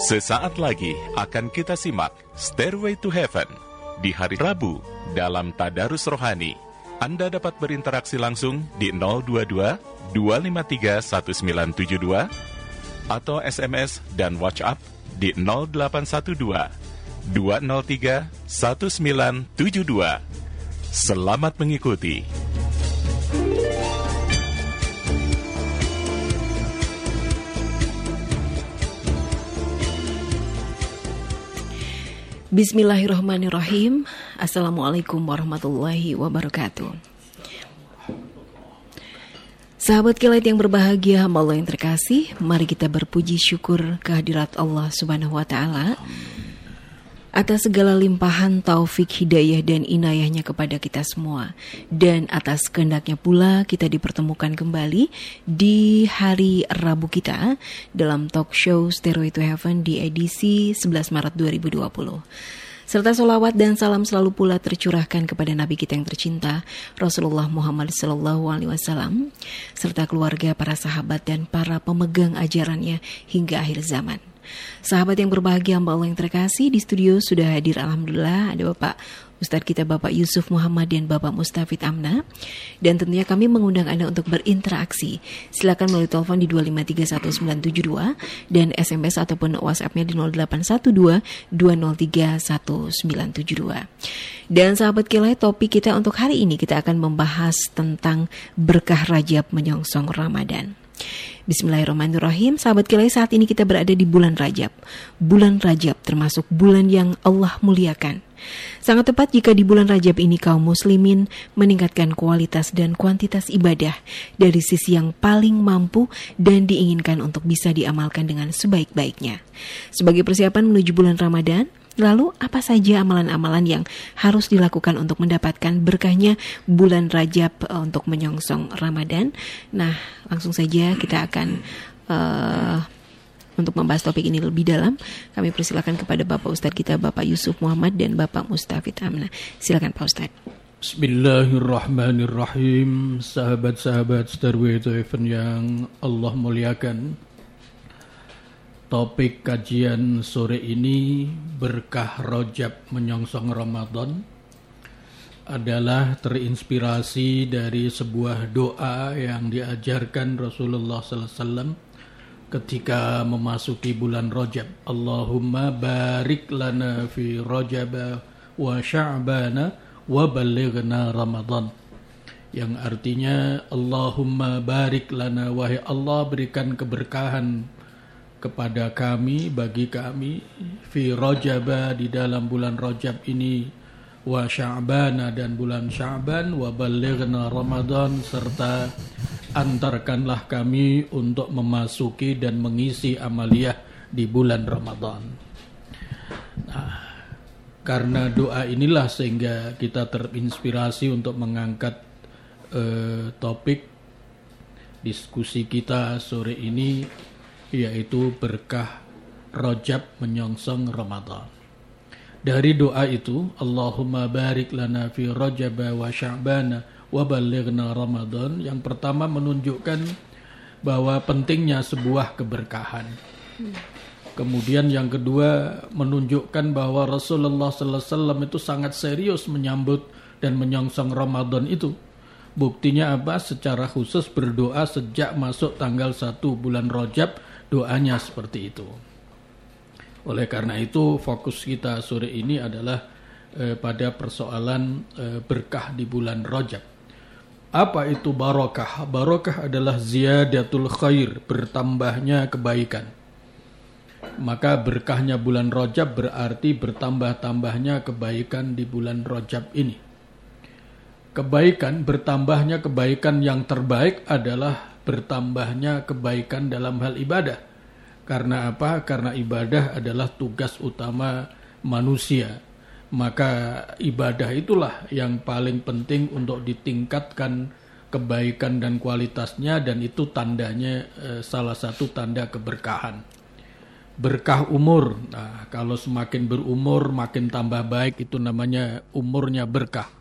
Sesaat lagi akan kita simak Stairway to Heaven di hari Rabu dalam Tadarus Rohani. Anda dapat berinteraksi langsung di 022 253 1972 atau SMS dan WhatsApp di 0812 203 1972. Selamat mengikuti. Bismillahirrahmanirrahim. Assalamualaikum warahmatullahi wabarakatuh. Sahabat kilat yang berbahagia, hamba Allah yang terkasih, mari kita berpuji syukur kehadirat Allah Subhanahu wa taala atas segala limpahan taufik hidayah dan inayahnya kepada kita semua dan atas kehendaknya pula kita dipertemukan kembali di hari Rabu kita dalam talk show Stairway to Heaven di edisi 11 Maret 2020 serta solawat dan salam selalu pula tercurahkan kepada Nabi kita yang tercinta Rasulullah Muhammad Wasallam serta keluarga para sahabat dan para pemegang ajarannya hingga akhir zaman. Sahabat yang berbahagia, Mbak Allah yang terkasih, di studio sudah hadir Alhamdulillah ada Bapak Ustadz kita Bapak Yusuf Muhammad dan Bapak Mustafid Amna. Dan tentunya kami mengundang Anda untuk berinteraksi. Silakan melalui telepon di 2531972 dan SMS ataupun WhatsApp-nya di 0812-2031972. Dan sahabat kilai topik kita untuk hari ini kita akan membahas tentang berkah Rajab menyongsong Ramadan. Bismillahirrahmanirrahim. Sahabat kilai saat ini kita berada di bulan Rajab. Bulan Rajab termasuk bulan yang Allah muliakan. Sangat tepat jika di bulan Rajab ini kaum muslimin meningkatkan kualitas dan kuantitas ibadah dari sisi yang paling mampu dan diinginkan untuk bisa diamalkan dengan sebaik-baiknya. Sebagai persiapan menuju bulan Ramadan, Lalu apa saja amalan-amalan yang harus dilakukan untuk mendapatkan berkahnya bulan Rajab uh, untuk menyongsong Ramadan? Nah, langsung saja kita akan uh, untuk membahas topik ini lebih dalam, kami persilakan kepada Bapak Ustadz kita, Bapak Yusuf Muhammad dan Bapak Mustafid Amna. Silakan Pak Ustadz. Bismillahirrahmanirrahim Sahabat-sahabat Starway Heaven yang Allah muliakan Topik kajian sore ini berkah rojab menyongsong Ramadan adalah terinspirasi dari sebuah doa yang diajarkan Rasulullah SAW ketika memasuki bulan Rajab. Allahumma barik lana fi Rajab wa Sya'bana wa balighna Ramadan. Yang artinya Allahumma barik lana wahai Allah berikan keberkahan kepada kami bagi kami fi rajaba di dalam bulan Rajab ini wa sya'bana dan bulan Sya'ban wa balighna Ramadan serta antarkanlah kami untuk memasuki dan mengisi amaliyah di bulan Ramadan. Nah, karena doa inilah sehingga kita terinspirasi untuk mengangkat eh, topik diskusi kita sore ini yaitu berkah Rajab menyongsong Ramadan. Dari doa itu, Allahumma barik lana fi Rajab wa Sya'bana wa balighna Ramadan. Yang pertama menunjukkan bahwa pentingnya sebuah keberkahan. Kemudian yang kedua menunjukkan bahwa Rasulullah wasallam itu sangat serius menyambut dan menyongsong Ramadan itu. Buktinya apa? Secara khusus berdoa sejak masuk tanggal 1 bulan Rajab doanya seperti itu. Oleh karena itu fokus kita sore ini adalah eh, pada persoalan eh, berkah di bulan Rajab. Apa itu barokah? Barokah adalah ziyadatul khair, bertambahnya kebaikan. Maka berkahnya bulan Rajab berarti bertambah-tambahnya kebaikan di bulan Rajab ini. Kebaikan, bertambahnya kebaikan yang terbaik adalah bertambahnya kebaikan dalam hal ibadah. Karena apa? Karena ibadah adalah tugas utama manusia. Maka ibadah itulah yang paling penting untuk ditingkatkan kebaikan dan kualitasnya dan itu tandanya eh, salah satu tanda keberkahan. Berkah umur. Nah, kalau semakin berumur makin tambah baik itu namanya umurnya berkah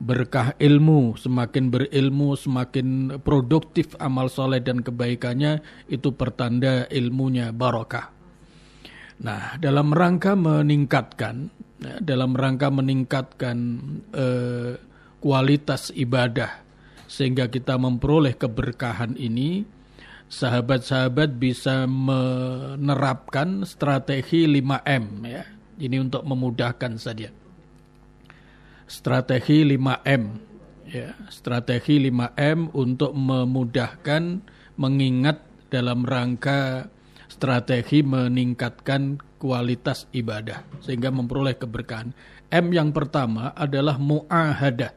berkah ilmu, semakin berilmu, semakin produktif amal soleh dan kebaikannya, itu pertanda ilmunya barokah. Nah, dalam rangka meningkatkan, ya, dalam rangka meningkatkan eh, kualitas ibadah sehingga kita memperoleh keberkahan ini, sahabat-sahabat bisa menerapkan strategi 5M ya. Ini untuk memudahkan saja. Strategi 5M ya, strategi 5M untuk memudahkan mengingat dalam rangka strategi meningkatkan kualitas ibadah sehingga memperoleh keberkahan. M yang pertama adalah muahadah.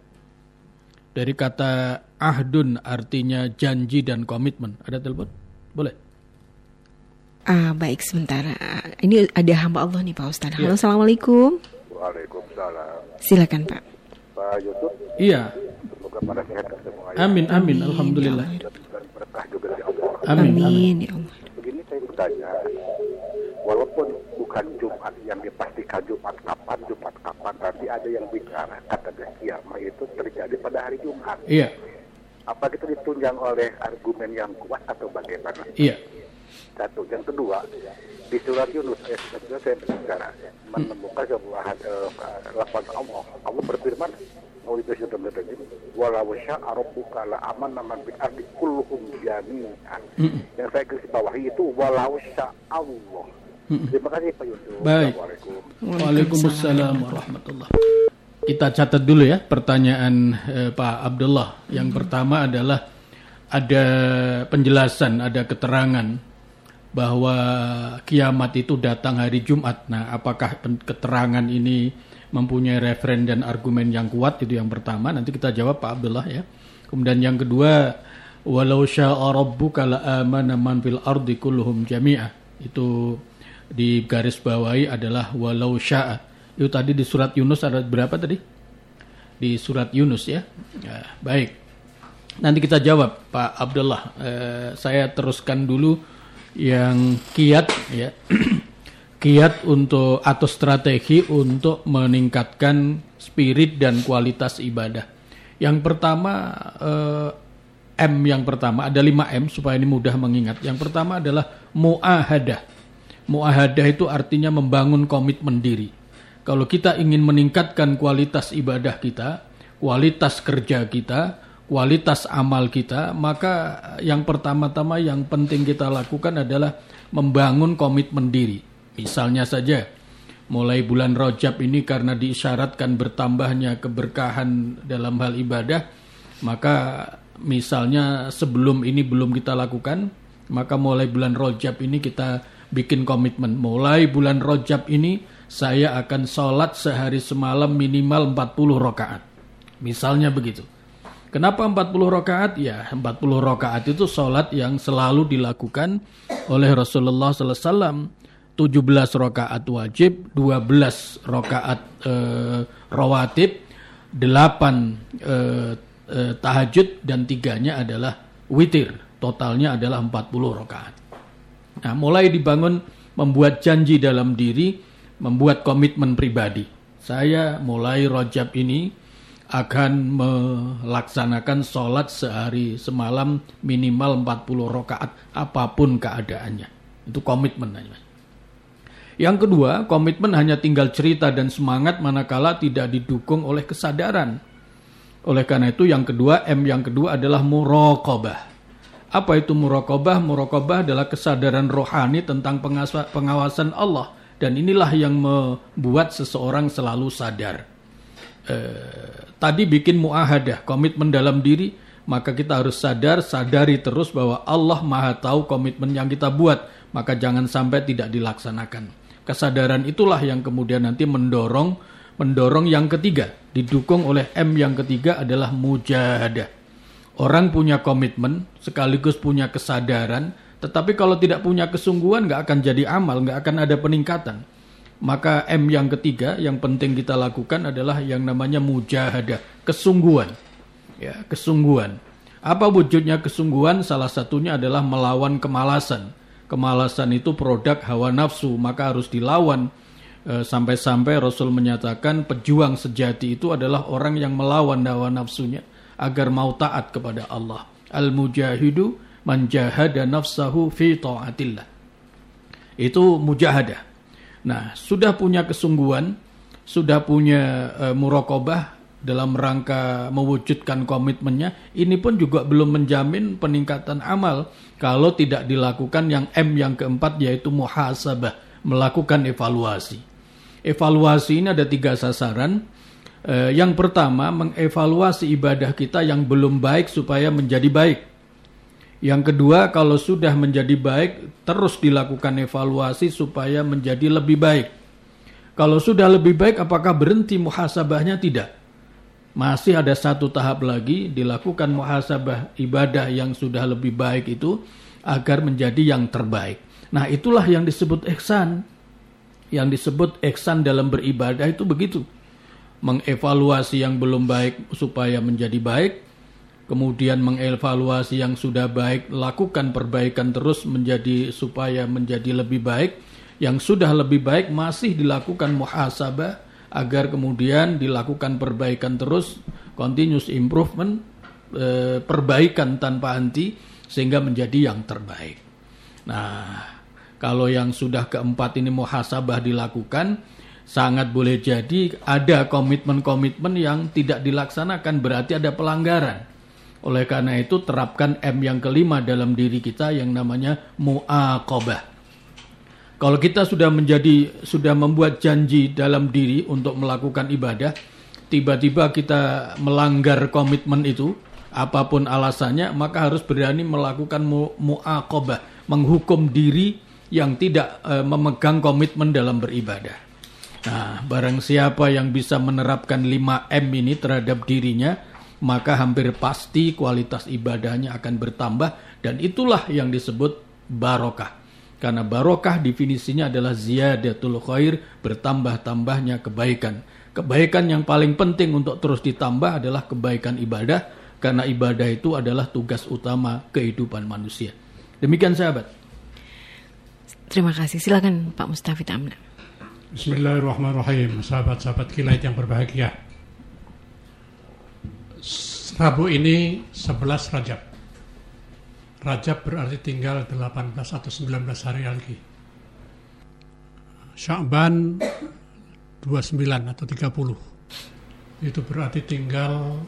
Dari kata ahdun artinya janji dan komitmen. Ada telepon? Boleh. Ah, baik sebentar. Ini ada hamba Allah nih Pak Ustadz. Halo, ya. Assalamualaikum. Waalaikumsalam. Silakan Pak. Pak Yusuf. Iya. Semoga pada sehat semua. Amin, amin, ya alhamdulillah. Amin, amin, ya Allah bertanya, walaupun bukan Jumat yang dipastikan Jumat kapan, Jumat kapan, tapi ada yang bicara kata kiamat itu terjadi pada hari Jumat. Iya. Apa itu ditunjang oleh argumen yang kuat atau bagaimana? Iya. Satu. Yang kedua, di surat Yunus ayat 19 saya berbicara menemukan sebuah uh, lafaz Allah. Allah berfirman, mau itu sudah walau sya'a rabbuka la amanna man bil ardi kulluhum jami'an. Yang saya garis bawahi itu walau sya'a Allah. Terima kasih Pak Yusuf. Baik. Waalaikumsalam warahmatullahi Kita catat dulu ya pertanyaan eh, Pak Abdullah. Yang pertama adalah ada penjelasan, ada keterangan bahwa kiamat itu datang hari Jumat. Nah, apakah keterangan ini mempunyai referen dan argumen yang kuat? Itu yang pertama. Nanti kita jawab Pak Abdullah ya. Kemudian yang kedua walau syaa rabbuka la man fil ardi kulluhum jami'ah. Itu di garis bawahi adalah walau syaa. Itu tadi di surat Yunus ada berapa tadi? Di surat Yunus ya, ya baik. Nanti kita jawab Pak Abdullah. Eh, saya teruskan dulu yang kiat ya kiat untuk atau strategi untuk meningkatkan spirit dan kualitas ibadah. Yang pertama eh, M yang pertama ada 5 M supaya ini mudah mengingat. Yang pertama adalah muahadah. Muahadah itu artinya membangun komitmen diri. Kalau kita ingin meningkatkan kualitas ibadah kita, kualitas kerja kita, kualitas amal kita, maka yang pertama-tama yang penting kita lakukan adalah membangun komitmen diri Misalnya saja, mulai bulan Rojab ini karena diisyaratkan bertambahnya keberkahan dalam hal ibadah, maka misalnya sebelum ini belum kita lakukan, maka mulai bulan Rojab ini kita bikin komitmen. Mulai bulan Rojab ini saya akan sholat sehari semalam minimal 40 rakaat. Misalnya begitu. Kenapa 40 rakaat? Ya, 40 rakaat itu sholat yang selalu dilakukan oleh Rasulullah SAW 17 rakaat wajib, 12 rakaat eh, rawatib, 8 eh, eh, tahajud dan tiganya adalah witir. Totalnya adalah 40 rakaat. Nah, mulai dibangun membuat janji dalam diri, membuat komitmen pribadi. Saya mulai rojab ini akan melaksanakan sholat sehari semalam minimal 40 rakaat apa pun keadaannya. Itu komitmen. Yang kedua, komitmen hanya tinggal cerita dan semangat manakala tidak didukung oleh kesadaran. Oleh karena itu yang kedua, M yang kedua adalah muraqabah. Apa itu muraqabah? Muraqabah adalah kesadaran rohani tentang pengawasan Allah dan inilah yang membuat seseorang selalu sadar. Eh, tadi bikin muahadah, komitmen dalam diri, maka kita harus sadar, sadari terus bahwa Allah Maha tahu komitmen yang kita buat, maka jangan sampai tidak dilaksanakan. Kesadaran itulah yang kemudian nanti mendorong mendorong yang ketiga, didukung oleh M yang ketiga adalah mujahadah. Orang punya komitmen sekaligus punya kesadaran, tetapi kalau tidak punya kesungguhan nggak akan jadi amal, nggak akan ada peningkatan. Maka M yang ketiga yang penting kita lakukan adalah yang namanya mujahadah, kesungguhan. Ya, kesungguhan. Apa wujudnya kesungguhan? Salah satunya adalah melawan kemalasan kemalasan itu produk hawa nafsu, maka harus dilawan. E, sampai-sampai Rasul menyatakan pejuang sejati itu adalah orang yang melawan hawa nafsunya agar mau taat kepada Allah. Al-mujahidu manjahada nafsahu fi ta'atillah. Itu mujahadah. Nah, sudah punya kesungguhan, sudah punya e, murokobah dalam rangka mewujudkan komitmennya, ini pun juga belum menjamin peningkatan amal kalau tidak dilakukan yang M yang keempat yaitu muhasabah, melakukan evaluasi. Evaluasi ini ada tiga sasaran. E, yang pertama, mengevaluasi ibadah kita yang belum baik supaya menjadi baik. Yang kedua, kalau sudah menjadi baik, terus dilakukan evaluasi supaya menjadi lebih baik. Kalau sudah lebih baik, apakah berhenti muhasabahnya? Tidak. Masih ada satu tahap lagi, dilakukan muhasabah ibadah yang sudah lebih baik itu agar menjadi yang terbaik. Nah, itulah yang disebut ihsan. Yang disebut ihsan dalam beribadah itu begitu. Mengevaluasi yang belum baik supaya menjadi baik, kemudian mengevaluasi yang sudah baik, lakukan perbaikan terus menjadi supaya menjadi lebih baik. Yang sudah lebih baik masih dilakukan muhasabah agar kemudian dilakukan perbaikan terus, continuous improvement, e, perbaikan tanpa henti sehingga menjadi yang terbaik. Nah, kalau yang sudah keempat ini muhasabah dilakukan, sangat boleh jadi ada komitmen-komitmen yang tidak dilaksanakan berarti ada pelanggaran. Oleh karena itu terapkan M yang kelima dalam diri kita yang namanya mu'aqobah. Kalau kita sudah menjadi sudah membuat janji dalam diri untuk melakukan ibadah, tiba-tiba kita melanggar komitmen itu, apa pun alasannya, maka harus berani melakukan mu'aqobah, menghukum diri yang tidak e, memegang komitmen dalam beribadah. Nah, barang siapa yang bisa menerapkan 5M ini terhadap dirinya, maka hampir pasti kualitas ibadahnya akan bertambah dan itulah yang disebut barokah. Karena barokah definisinya adalah ziyadatul khair, bertambah-tambahnya kebaikan. Kebaikan yang paling penting untuk terus ditambah adalah kebaikan ibadah, karena ibadah itu adalah tugas utama kehidupan manusia. Demikian sahabat. Terima kasih. Silakan Pak Mustafid Amna. Bismillahirrahmanirrahim, sahabat-sahabat kilait yang berbahagia. Rabu ini 11 Rajab. Rajab berarti tinggal 18 atau 19 hari lagi. Sya'ban 29 atau 30. Itu berarti tinggal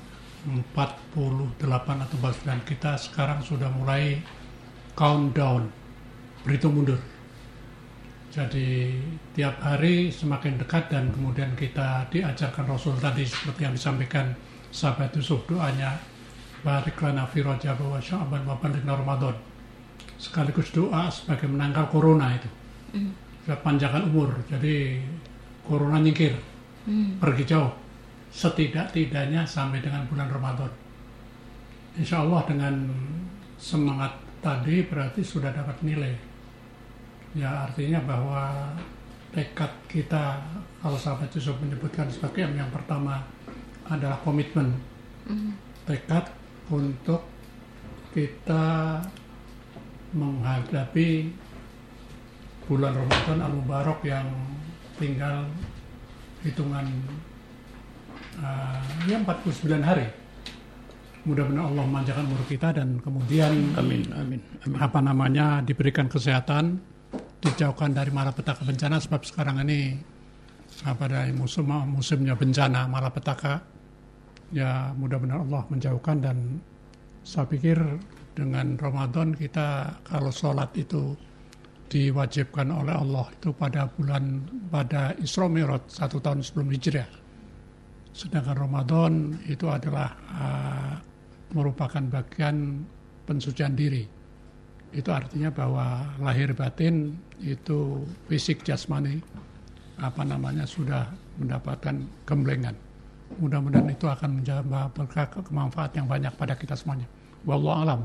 48 atau 49. Kita sekarang sudah mulai countdown, berhitung mundur. Jadi tiap hari semakin dekat dan kemudian kita diajarkan Rasul tadi seperti yang disampaikan sahabat Yusuf doanya. Barik lana fi rajab wa sya'ban wa balighna Ramadan. Sekaligus doa sebagai menangkal corona itu. Mm. panjangkan umur jadi corona nyingkir. Mm. pergi jauh. Setidak-tidaknya sampai dengan bulan Ramadan. Insya Allah dengan semangat tadi berarti sudah dapat nilai. Ya artinya bahwa tekad kita kalau sahabat Yusuf menyebutkan sebagai yang pertama adalah komitmen mm. tekad untuk kita menghadapi bulan Ramadan al-Mubarak yang tinggal hitungan uh, ya 49 hari. Mudah-mudahan Allah memanjakan umur kita dan kemudian amin, amin, amin. apa namanya diberikan kesehatan, dijauhkan dari malapetaka bencana sebab sekarang ini apa dari musim musimnya bencana malapetaka ya mudah-mudahan Allah menjauhkan dan saya pikir dengan Ramadan kita kalau sholat itu diwajibkan oleh Allah itu pada bulan pada Isra Mi'raj satu tahun sebelum hijrah. Sedangkan Ramadan itu adalah uh, merupakan bagian pensucian diri. Itu artinya bahwa lahir batin itu fisik jasmani apa namanya sudah mendapatkan gemblengan. Mudah-mudahan itu akan menjadi berkah kemanfaat yang banyak pada kita semuanya. Wallahu alam.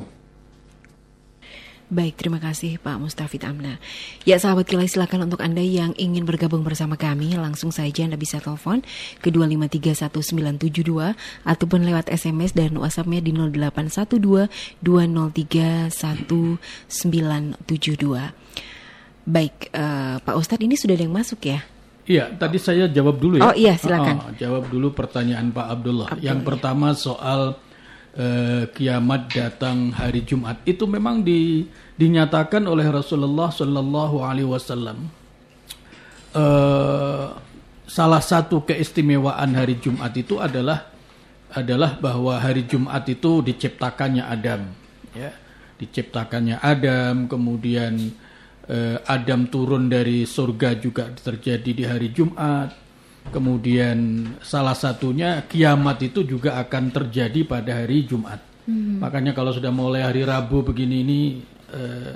Baik, terima kasih Pak Mustafid Amna. Ya sahabat kilai silakan untuk Anda yang ingin bergabung bersama kami Langsung saja Anda bisa telepon ke 2531972 Ataupun lewat SMS dan WhatsAppnya di 0812-203-1972 Baik, uh, Pak Ustadz ini sudah ada yang masuk ya? Iya, tadi saya jawab dulu ya. Oh iya, silakan. Oh, jawab dulu pertanyaan Pak Abdullah. Abdullah. Yang pertama soal uh, kiamat datang hari Jumat. Itu memang di, dinyatakan oleh Rasulullah Shallallahu Alaihi Wasallam. eh, salah satu keistimewaan hari Jumat itu adalah adalah bahwa hari Jumat itu diciptakannya Adam ya diciptakannya Adam kemudian eh, Adam turun dari surga juga terjadi di hari Jumat kemudian salah satunya kiamat itu juga akan terjadi pada hari Jumat hmm. makanya kalau sudah mulai hari Rabu begini ini eh,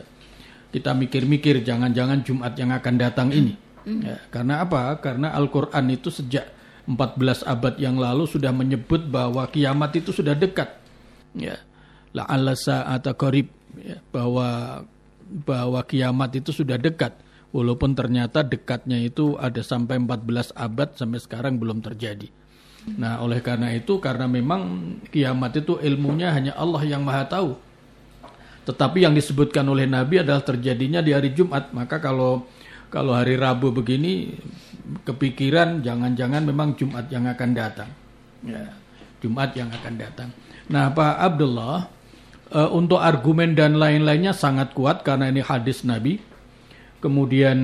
kita mikir-mikir jangan-jangan Jumat yang akan datang ini hmm. ya, karena apa karena Al-Quran itu sejak 14 abad yang lalu sudah menyebut bahwa kiamat itu sudah dekat. Ya. La'alla sa'ata qarib ya, bahwa bahwa kiamat itu sudah dekat. Walaupun ternyata dekatnya itu ada sampai 14 abad sampai sekarang belum terjadi. Nah, oleh karena itu karena memang kiamat itu ilmunya hanya Allah yang Maha tahu. Tetapi yang disebutkan oleh Nabi adalah terjadinya di hari Jumat. Maka kalau kalau hari Rabu begini kepikiran jangan-jangan memang Jumat yang akan datang. Ya, Jumat yang akan datang. Nah, Pak Abdullah, uh, untuk argumen dan lain-lainnya sangat kuat karena ini hadis Nabi. Kemudian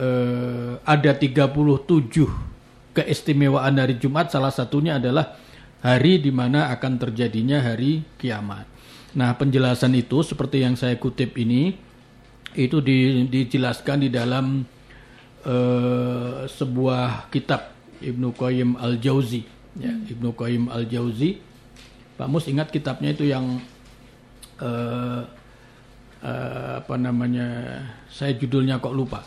uh, ada 37 keistimewaan hari Jumat, salah satunya adalah hari di mana akan terjadinya hari kiamat. Nah, penjelasan itu seperti yang saya kutip ini itu di, dijelaskan di dalam uh, sebuah kitab Ibnu Qayyim Al Jauzi ya Ibnu Qayyim Al Jauzi Pak Mus ingat kitabnya itu yang uh, apa namanya saya judulnya kok lupa.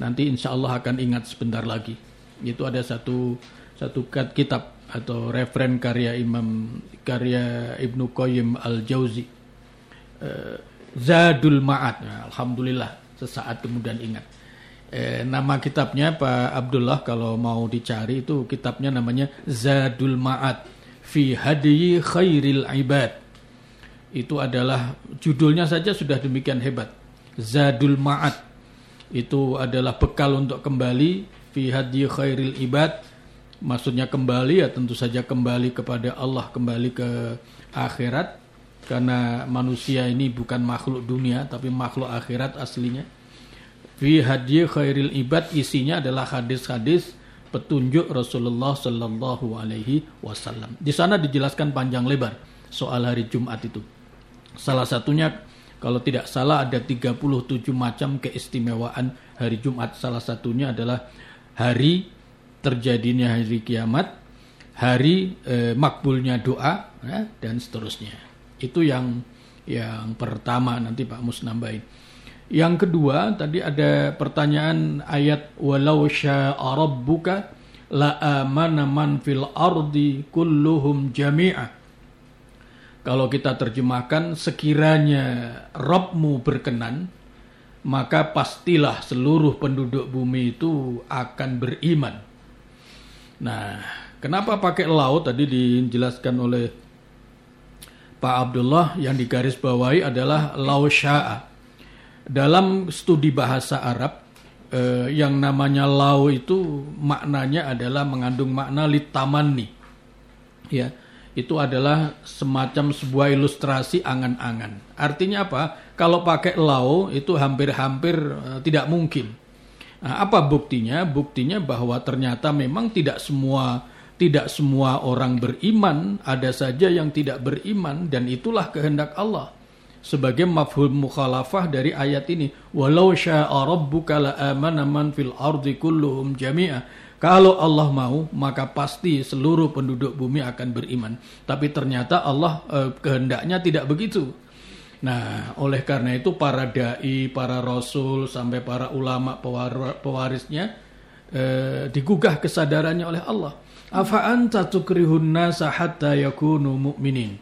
Nanti insya Allah akan ingat sebentar lagi. Itu ada satu satu kitab atau referen karya Imam karya Ibnu Qayyim Al Jauzi uh, Zadul Ma'ad. Nah, Alhamdulillah sesaat kemudian ingat. Eh, nama kitabnya Pak Abdullah kalau mau dicari itu kitabnya namanya Zadul Ma'ad. Fi Hadiyi Khairil Ibad. Itu adalah judulnya saja sudah demikian hebat. Zadul Ma'ad itu adalah bekal untuk kembali fi Hadiyi Khairil Ibad. Maksudnya kembali ya tentu saja kembali kepada Allah, kembali ke akhirat karena manusia ini bukan makhluk dunia tapi makhluk akhirat aslinya Fi hadi khairil ibad isinya adalah hadis-hadis petunjuk Rasulullah Sallallahu Alaihi Wasallam. Di sana dijelaskan panjang lebar soal hari Jumat itu. Salah satunya kalau tidak salah ada 37 macam keistimewaan hari Jumat. Salah satunya adalah hari terjadinya hari kiamat, hari eh, makbulnya doa ya, dan seterusnya. Itu yang yang pertama nanti Pak Mus nambahin. Yang kedua, tadi ada pertanyaan ayat walau syaa rabbuka la amana man fil ardi kulluhum jami'a. Kalau kita terjemahkan sekiranya Robmu berkenan, maka pastilah seluruh penduduk bumi itu akan beriman. Nah, kenapa pakai laut tadi dijelaskan oleh Pak Abdullah yang digarisbawahi adalah lau syaa dalam studi bahasa Arab eh, yang namanya lau itu maknanya adalah mengandung makna litamani. Ya, itu adalah semacam sebuah ilustrasi angan-angan. Artinya apa? Kalau pakai lau itu hampir-hampir eh, tidak mungkin. Nah, apa buktinya? Buktinya bahwa ternyata memang tidak semua tidak semua orang beriman, ada saja yang tidak beriman dan itulah kehendak Allah sebagai mafhum mukhalafah dari ayat ini walau syaa rabbuka la man fil ardi kulluhum jami'a kalau Allah mau maka pasti seluruh penduduk bumi akan beriman. Tapi ternyata Allah eh, kehendaknya tidak begitu. Nah oleh karena itu para dai para rasul sampai para ulama pewar pewarisnya eh, digugah kesadarannya oleh Allah. Afa anta tukrihun nasa hatta yakunu mu'minin?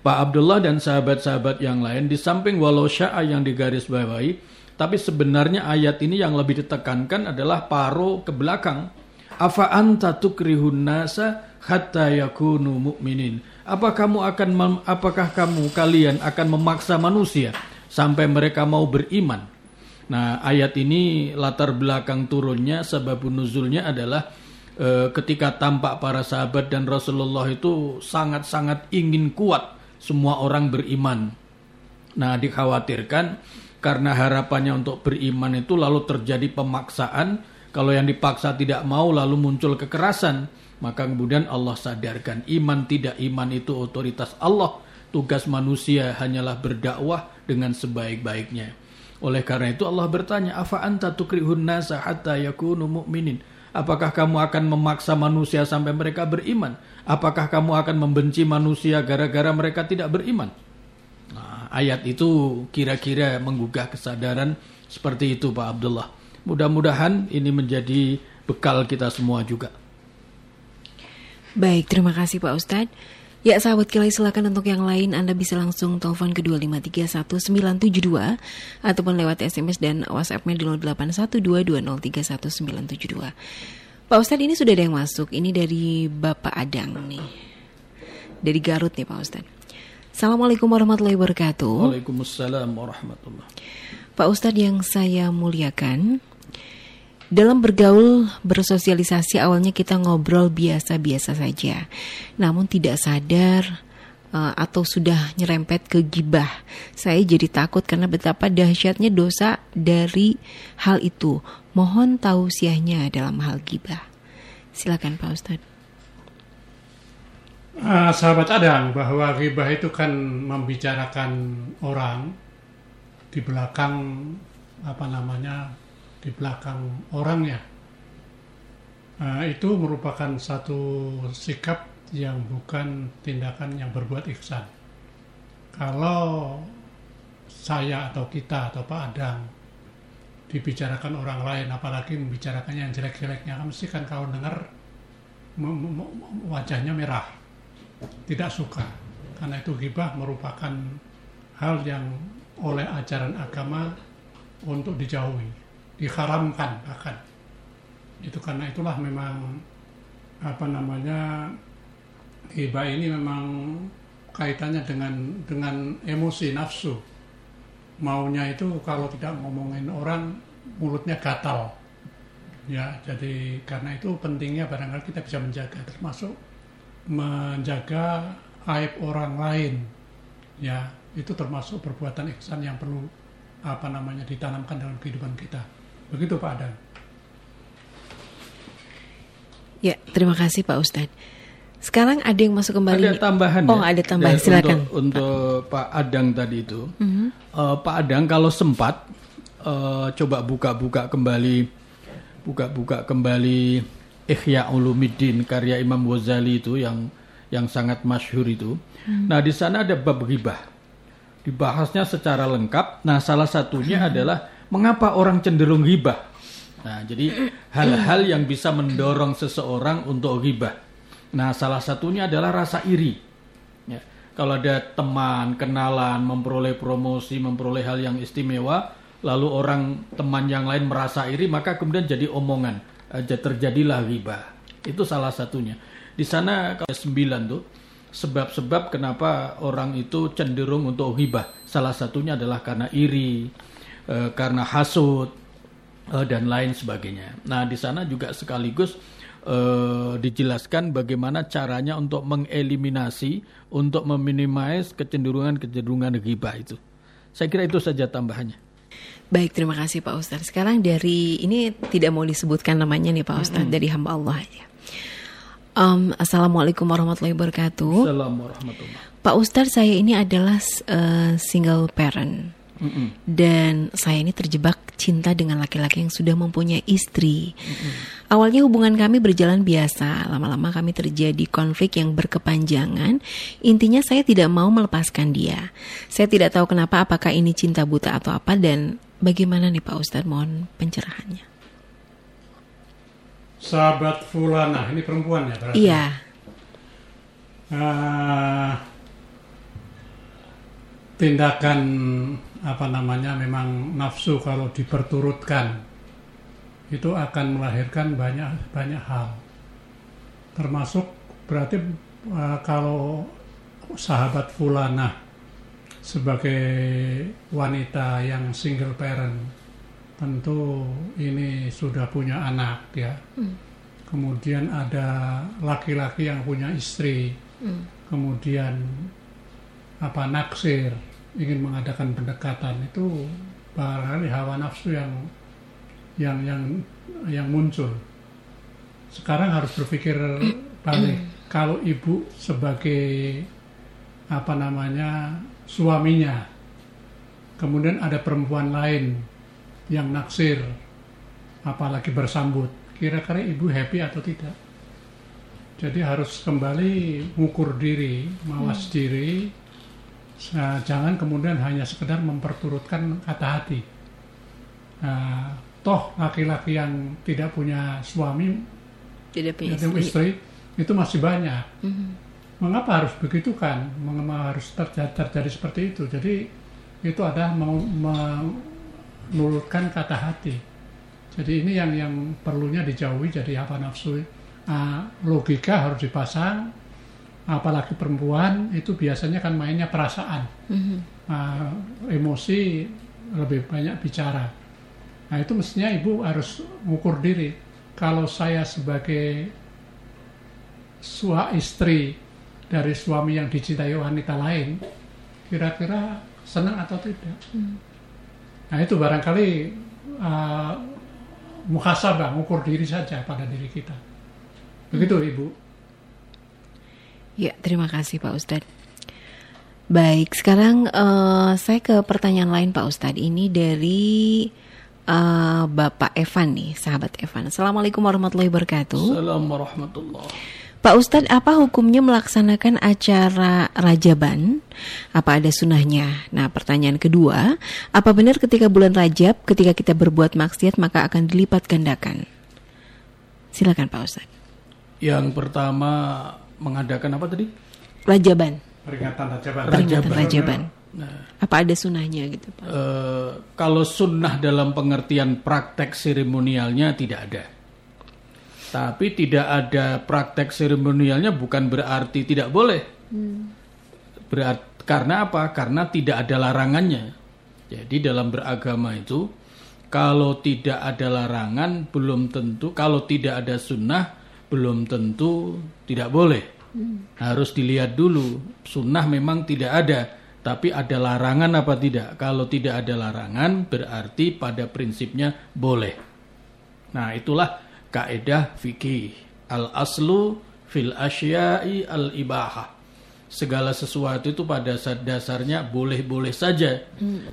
Pak Abdullah dan sahabat-sahabat yang lain di samping walau sya'a yang digaris bawahi, tapi sebenarnya ayat ini yang lebih ditekankan adalah paro ke belakang. Afa anta tukrihun nasa hatta yakunu mu'minin. Apa kamu akan apakah kamu kalian akan memaksa manusia sampai mereka mau beriman? Nah, ayat ini latar belakang turunnya sebab nuzulnya adalah e, ketika tampak para sahabat dan Rasulullah itu sangat-sangat ingin kuat semua orang beriman. Nah, dikhawatirkan karena harapannya untuk beriman itu lalu terjadi pemaksaan. Kalau yang dipaksa tidak mau lalu muncul kekerasan. Maka kemudian Allah sadarkan iman tidak iman itu otoritas Allah. Tugas manusia hanyalah berdakwah dengan sebaik-baiknya. Oleh karena itu Allah bertanya afa anta tukrihun nasa hatta yakunu mu'minin? Apakah kamu akan memaksa manusia sampai mereka beriman? Apakah kamu akan membenci manusia gara-gara mereka tidak beriman? Ayat itu kira-kira menggugah kesadaran seperti itu Pak Abdullah. Mudah-mudahan ini menjadi bekal kita semua juga. Baik, terima kasih Pak Ustadz. Ya sahabat kilai silakan untuk yang lain Anda bisa langsung telepon ke 2531972 ataupun lewat SMS dan WhatsApp-nya di 08122031972. Pak Ustadz ini sudah ada yang masuk, ini dari Bapak Adang nih. Dari Garut nih Pak Ustadz. Assalamualaikum warahmatullahi wabarakatuh. Waalaikumsalam warahmatullahi Pak Ustadz yang saya muliakan, dalam bergaul, bersosialisasi awalnya kita ngobrol biasa-biasa saja. Namun tidak sadar uh, atau sudah nyerempet ke gibah. Saya jadi takut karena betapa dahsyatnya dosa dari hal itu. Mohon tausiahnya dalam hal gibah. Silakan Pak Ustadz. Uh, sahabat Adang, bahwa gibah itu kan membicarakan orang di belakang apa namanya di belakang orangnya. Nah, itu merupakan satu sikap yang bukan tindakan yang berbuat ihsan. Kalau saya atau kita atau Pak Adang dibicarakan orang lain, apalagi membicarakannya yang jelek-jeleknya, kan mesti kan kalau dengar wajahnya merah, tidak suka. Karena itu gibah merupakan hal yang oleh ajaran agama untuk dijauhi diharamkan bahkan. Itu karena itulah memang apa namanya hibah ini memang kaitannya dengan dengan emosi nafsu. Maunya itu kalau tidak ngomongin orang mulutnya gatal. Ya jadi karena itu pentingnya barangkali kita bisa menjaga termasuk menjaga aib orang lain ya itu termasuk perbuatan ihsan yang perlu apa namanya ditanamkan dalam kehidupan kita Begitu Pak Adan. Ya, terima kasih Pak Ustadz. Sekarang ada yang masuk kembali. Ada tambahan Oh, ya? ada tambahan. Silakan. Untuk, untuk Pak Adang tadi itu, mm -hmm. uh, Pak Adang kalau sempat uh, coba buka-buka kembali, buka-buka kembali Ihya Ulumuddin karya Imam Ghazali itu yang yang sangat masyhur itu. Hmm. Nah di sana ada bab ghibah, dibahasnya secara lengkap. Nah salah satunya hmm. adalah mengapa orang cenderung ghibah? Nah, jadi hal-hal yang bisa mendorong seseorang untuk ghibah. Nah, salah satunya adalah rasa iri. Ya. Kalau ada teman, kenalan, memperoleh promosi, memperoleh hal yang istimewa, lalu orang teman yang lain merasa iri, maka kemudian jadi omongan, aja terjadilah ghibah. Itu salah satunya. Di sana kalau sembilan tuh sebab-sebab kenapa orang itu cenderung untuk ghibah. Salah satunya adalah karena iri, e, karena hasut e, dan lain sebagainya. Nah, di sana juga sekaligus dijelaskan bagaimana caranya untuk mengeliminasi, untuk meminimais kecenderungan-kecenderungan ghibah itu. Saya kira itu saja tambahannya. Baik, terima kasih Pak Ustadz. Sekarang dari ini tidak mau disebutkan namanya nih Pak Ustadz, mm -hmm. dari hamba Allah aja. Um, Assalamualaikum warahmatullahi wabarakatuh. Assalamualaikum warahmatullahi. Pak Ustadz, saya ini adalah uh, single parent. Mm-mm. Dan saya ini terjebak cinta dengan laki-laki yang sudah mempunyai istri. Mm-mm. Awalnya hubungan kami berjalan biasa, lama-lama kami terjadi konflik yang berkepanjangan. Intinya saya tidak mau melepaskan dia. Saya tidak tahu kenapa, apakah ini cinta buta atau apa dan bagaimana nih Pak Ustadz, mohon pencerahannya. Sahabat Fulana, ini perempuan ya berarti? Iya. Uh, tindakan apa namanya memang nafsu kalau diperturutkan itu akan melahirkan banyak banyak hal termasuk berarti uh, kalau sahabat fulana sebagai wanita yang single parent tentu ini sudah punya anak ya hmm. kemudian ada laki-laki yang punya istri hmm. kemudian apa naksir ingin mengadakan pendekatan itu barangkali hawa nafsu yang yang yang yang muncul. Sekarang harus berpikir balik. Kalau ibu sebagai apa namanya suaminya, kemudian ada perempuan lain yang naksir, apalagi bersambut, kira-kira ibu happy atau tidak? Jadi harus kembali mengukur diri, mawas diri, Nah, jangan kemudian hanya sekedar memperturutkan kata hati. Nah, toh laki-laki yang tidak punya suami, Tidak punya istri. istri, itu masih banyak. Mhm. Mengapa harus begitu kan? Mengapa harus terjadi, terjadi seperti itu? Jadi itu adalah mau- menurutkan kata hati. Jadi ini yang yang perlunya dijauhi jadi apa nafsu. Ah, logika harus dipasang, apalagi perempuan itu biasanya kan mainnya perasaan. Ah, emosi lebih banyak bicara. Nah itu mestinya ibu harus mengukur diri. Kalau saya sebagai sua istri dari suami yang dicintai wanita lain, kira-kira senang atau tidak? Nah itu barangkali uh, muhasabah, mengukur diri saja pada diri kita. Begitu ibu. Ya, terima kasih Pak Ustadz. Baik, sekarang eh, saya ke pertanyaan lain Pak Ustadz. Ini dari eh, Bapak Evan nih, sahabat Evan. Assalamualaikum warahmatullahi wabarakatuh. Assalamualaikum warahmatullahi Pak Ustadz, apa hukumnya melaksanakan acara rajaban? Apa ada sunahnya? Nah, pertanyaan kedua, apa benar ketika bulan Rajab, ketika kita berbuat maksiat maka akan dilipat gandakan? Silakan Pak Ustadz. Yang pertama mengadakan apa tadi? Rajaban, Peringatan Rajaban. peringatan rajaban. Nah, Apa ada sunahnya gitu Pak? eh, kalau sunnah dalam pengertian praktek seremonialnya tidak ada. Tapi tidak ada praktek seremonialnya bukan berarti tidak boleh. Berat, karena apa? Karena tidak ada larangannya. Jadi dalam beragama itu kalau tidak ada larangan belum tentu kalau tidak ada sunnah belum tentu tidak boleh. Harus dilihat dulu sunnah memang tidak ada tapi ada larangan apa tidak? Kalau tidak ada larangan berarti pada prinsipnya boleh. Nah, itulah kaidah fikih. Al aslu fil asya'i al ibahah. Segala sesuatu itu pada dasarnya boleh-boleh saja.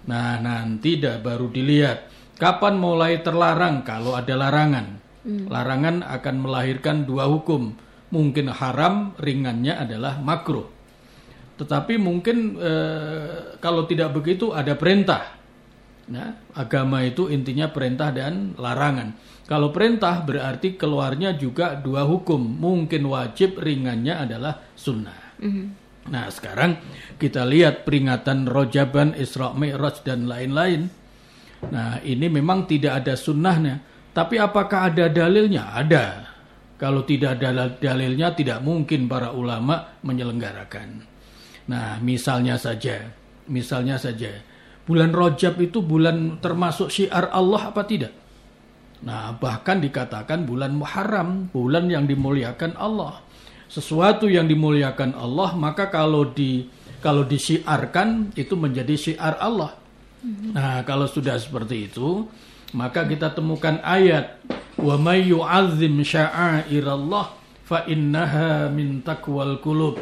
Nah, nanti dah baru dilihat kapan mulai terlarang kalau ada larangan. Larangan akan melahirkan dua hukum. Mungkin haram, ringannya adalah makruh. Tetapi mungkin eh, kalau tidak begitu ada perintah. Nah, agama itu intinya perintah dan larangan. Kalau perintah berarti keluarnya juga dua hukum. Mungkin wajib, ringannya adalah sunnah. Nah, sekarang kita lihat peringatan Rojaban, Isra Mi'raj dan lain-lain. Nah, ini memang tidak ada sunnahnya. Tapi apakah ada dalilnya? Ada. Kalau tidak ada dalilnya, tidak mungkin para ulama menyelenggarakan. Nah, misalnya saja, misalnya saja, bulan Rojab itu bulan termasuk syiar Allah apa tidak? Nah, bahkan dikatakan bulan Muharram, bulan yang dimuliakan Allah. Sesuatu yang dimuliakan Allah, maka kalau di kalau disiarkan itu menjadi syiar Allah. Nah, kalau sudah seperti itu, maka kita temukan ayat wa may yu'azzim sya'airallah fa innaha min taqwal qulub.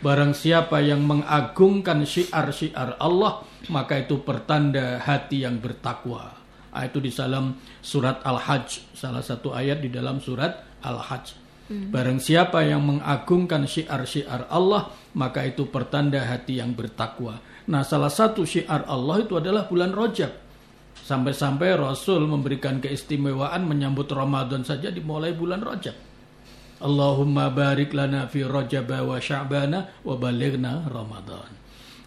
Barang siapa yang mengagungkan syiar-syiar Allah, maka itu pertanda hati yang bertakwa. Ah, itu di dalam surat Al-Hajj, salah satu ayat di dalam surat Al-Hajj. Barang siapa yang mengagungkan syiar-syiar Allah, maka itu pertanda hati yang bertakwa. Nah, salah satu syiar Allah itu adalah bulan Rojab. Sampai-sampai Rasul memberikan keistimewaan menyambut Ramadan saja dimulai bulan Rajab. Allahumma barik lana fi Rajab wa Sya'bana wa balighna Ramadan.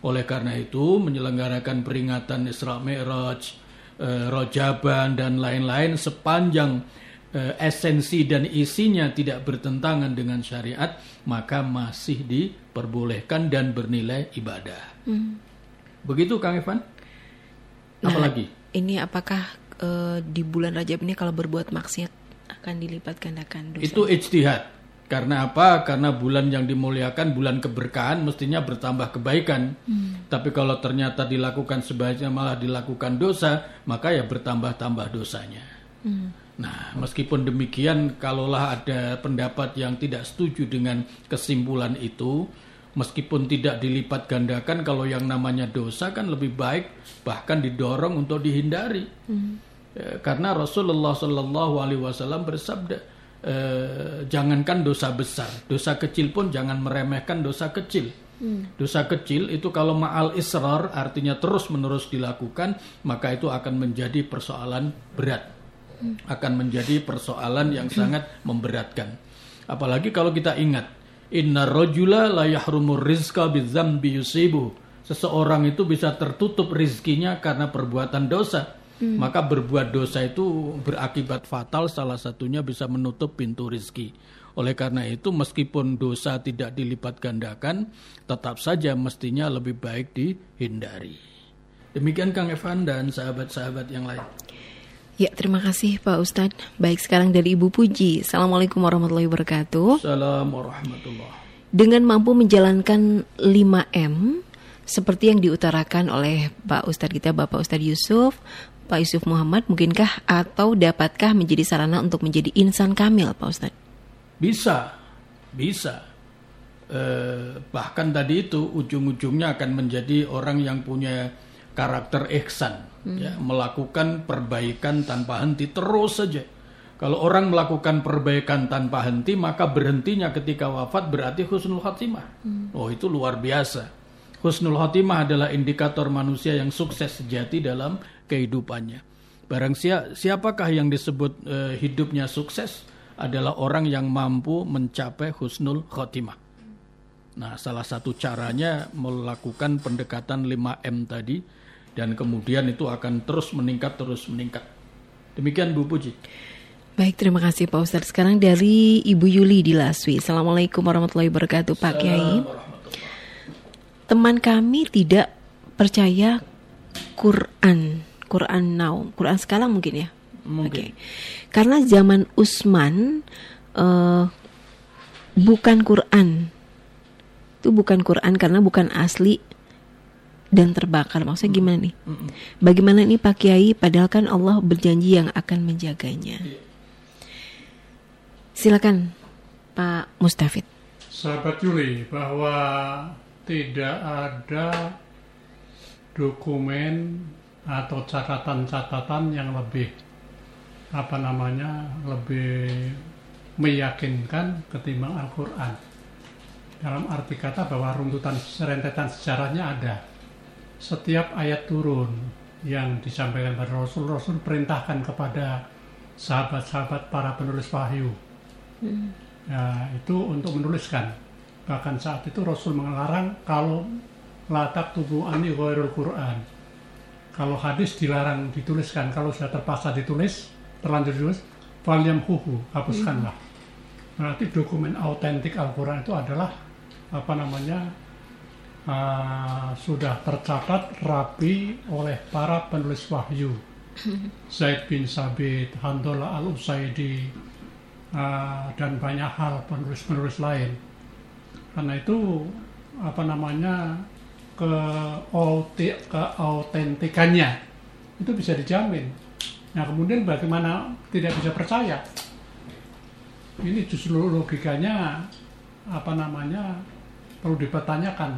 Oleh karena itu menyelenggarakan peringatan Isra Mi'raj, eh, Rajaban dan lain-lain sepanjang eh, esensi dan isinya tidak bertentangan dengan syariat, maka masih diperbolehkan dan bernilai ibadah. Begitu Kang Evan? Apalagi? Ini apakah eh, di bulan Rajab ini kalau berbuat maksiat akan dilipat gandakan dosa? Itu ijtihad. Karena apa? Karena bulan yang dimuliakan, bulan keberkahan, mestinya bertambah kebaikan. Hmm. Tapi kalau ternyata dilakukan sebaiknya malah dilakukan dosa, maka ya bertambah-tambah dosanya. Hmm. Nah, meskipun demikian, kalaulah ada pendapat yang tidak setuju dengan kesimpulan itu, meskipun tidak dilipat gandakan, kalau yang namanya dosa kan lebih baik, bahkan didorong untuk dihindari. Hmm. Ya, karena Rasulullah Shallallahu Alaihi Wasallam bersabda, eh, jangankan dosa besar, dosa kecil pun jangan meremehkan dosa kecil. Hmm. Dosa kecil itu kalau ma'al israr artinya terus menerus dilakukan maka itu akan menjadi persoalan berat. Hmm. Akan menjadi persoalan yang sangat memberatkan. Apalagi kalau kita ingat inna rojula la yahrumur rizqa bidzambi yusibu. Seseorang itu bisa tertutup rizkinya karena perbuatan dosa Hmm. Maka berbuat dosa itu berakibat fatal salah satunya bisa menutup pintu rizki. Oleh karena itu meskipun dosa tidak dilipat gandakan, tetap saja mestinya lebih baik dihindari. Demikian Kang Evan dan sahabat-sahabat yang lain. Ya, terima kasih Pak Ustadz. Baik, sekarang dari Ibu Puji. Assalamualaikum warahmatullahi wabarakatuh. Assalamualaikum warahmatullahi Dengan mampu menjalankan 5M, seperti yang diutarakan oleh Pak Ustadz kita, Bapak Ustadz Yusuf, Pak Yusuf Muhammad mungkinkah atau dapatkah menjadi sarana untuk menjadi insan kamil Pak Ustadz? Bisa, bisa. Eh, bahkan tadi itu ujung-ujungnya akan menjadi orang yang punya karakter ihsan, hmm. ya, melakukan perbaikan tanpa henti terus saja. Kalau orang melakukan perbaikan tanpa henti, maka berhentinya ketika wafat berarti husnul khatimah. Hmm. Oh, itu luar biasa. Husnul khatimah adalah indikator manusia yang sukses sejati dalam kehidupannya. Barang siapakah yang disebut e, hidupnya sukses adalah orang yang mampu mencapai husnul khotimah. Nah, salah satu caranya melakukan pendekatan 5M tadi dan kemudian itu akan terus meningkat terus meningkat. Demikian Bu Puji. Baik, terima kasih Pak Ustadz. Sekarang dari Ibu Yuli di Laswi. Assalamualaikum warahmatullahi wabarakatuh Pak Kiai. Teman kami tidak percaya Quran Quran now, Quran sekarang mungkin ya. Mungkin. Okay. Karena zaman Utsman uh, bukan Quran. Itu bukan Quran karena bukan asli dan terbakar. Maksudnya gimana nih? Bagaimana ini Pak Kiai padahal kan Allah berjanji yang akan menjaganya. Iya. Silakan Pak Mustafid. Sahabat Juli bahwa tidak ada dokumen atau catatan-catatan yang lebih apa namanya lebih meyakinkan ketimbang Al-Quran. Dalam arti kata bahwa runtutan rentetan sejarahnya ada. Setiap ayat turun yang disampaikan pada Rasul Rasul perintahkan kepada sahabat-sahabat para penulis wahyu. Hmm. ya, itu untuk menuliskan. Bahkan saat itu Rasul mengelarang kalau latak tubuh ani ghairul Quran kalau hadis dilarang dituliskan, kalau sudah terpaksa ditulis, terlanjur ditulis, valium huhu, hapuskanlah. Berarti dokumen autentik Al-Quran itu adalah apa namanya uh, sudah tercatat rapi oleh para penulis wahyu. Zaid bin Sabit, Handola al-Usaidi, uh, dan banyak hal penulis-penulis lain. Karena itu apa namanya keautentikannya itu bisa dijamin. Nah kemudian bagaimana tidak bisa percaya? Ini justru logikanya apa namanya perlu dipertanyakan.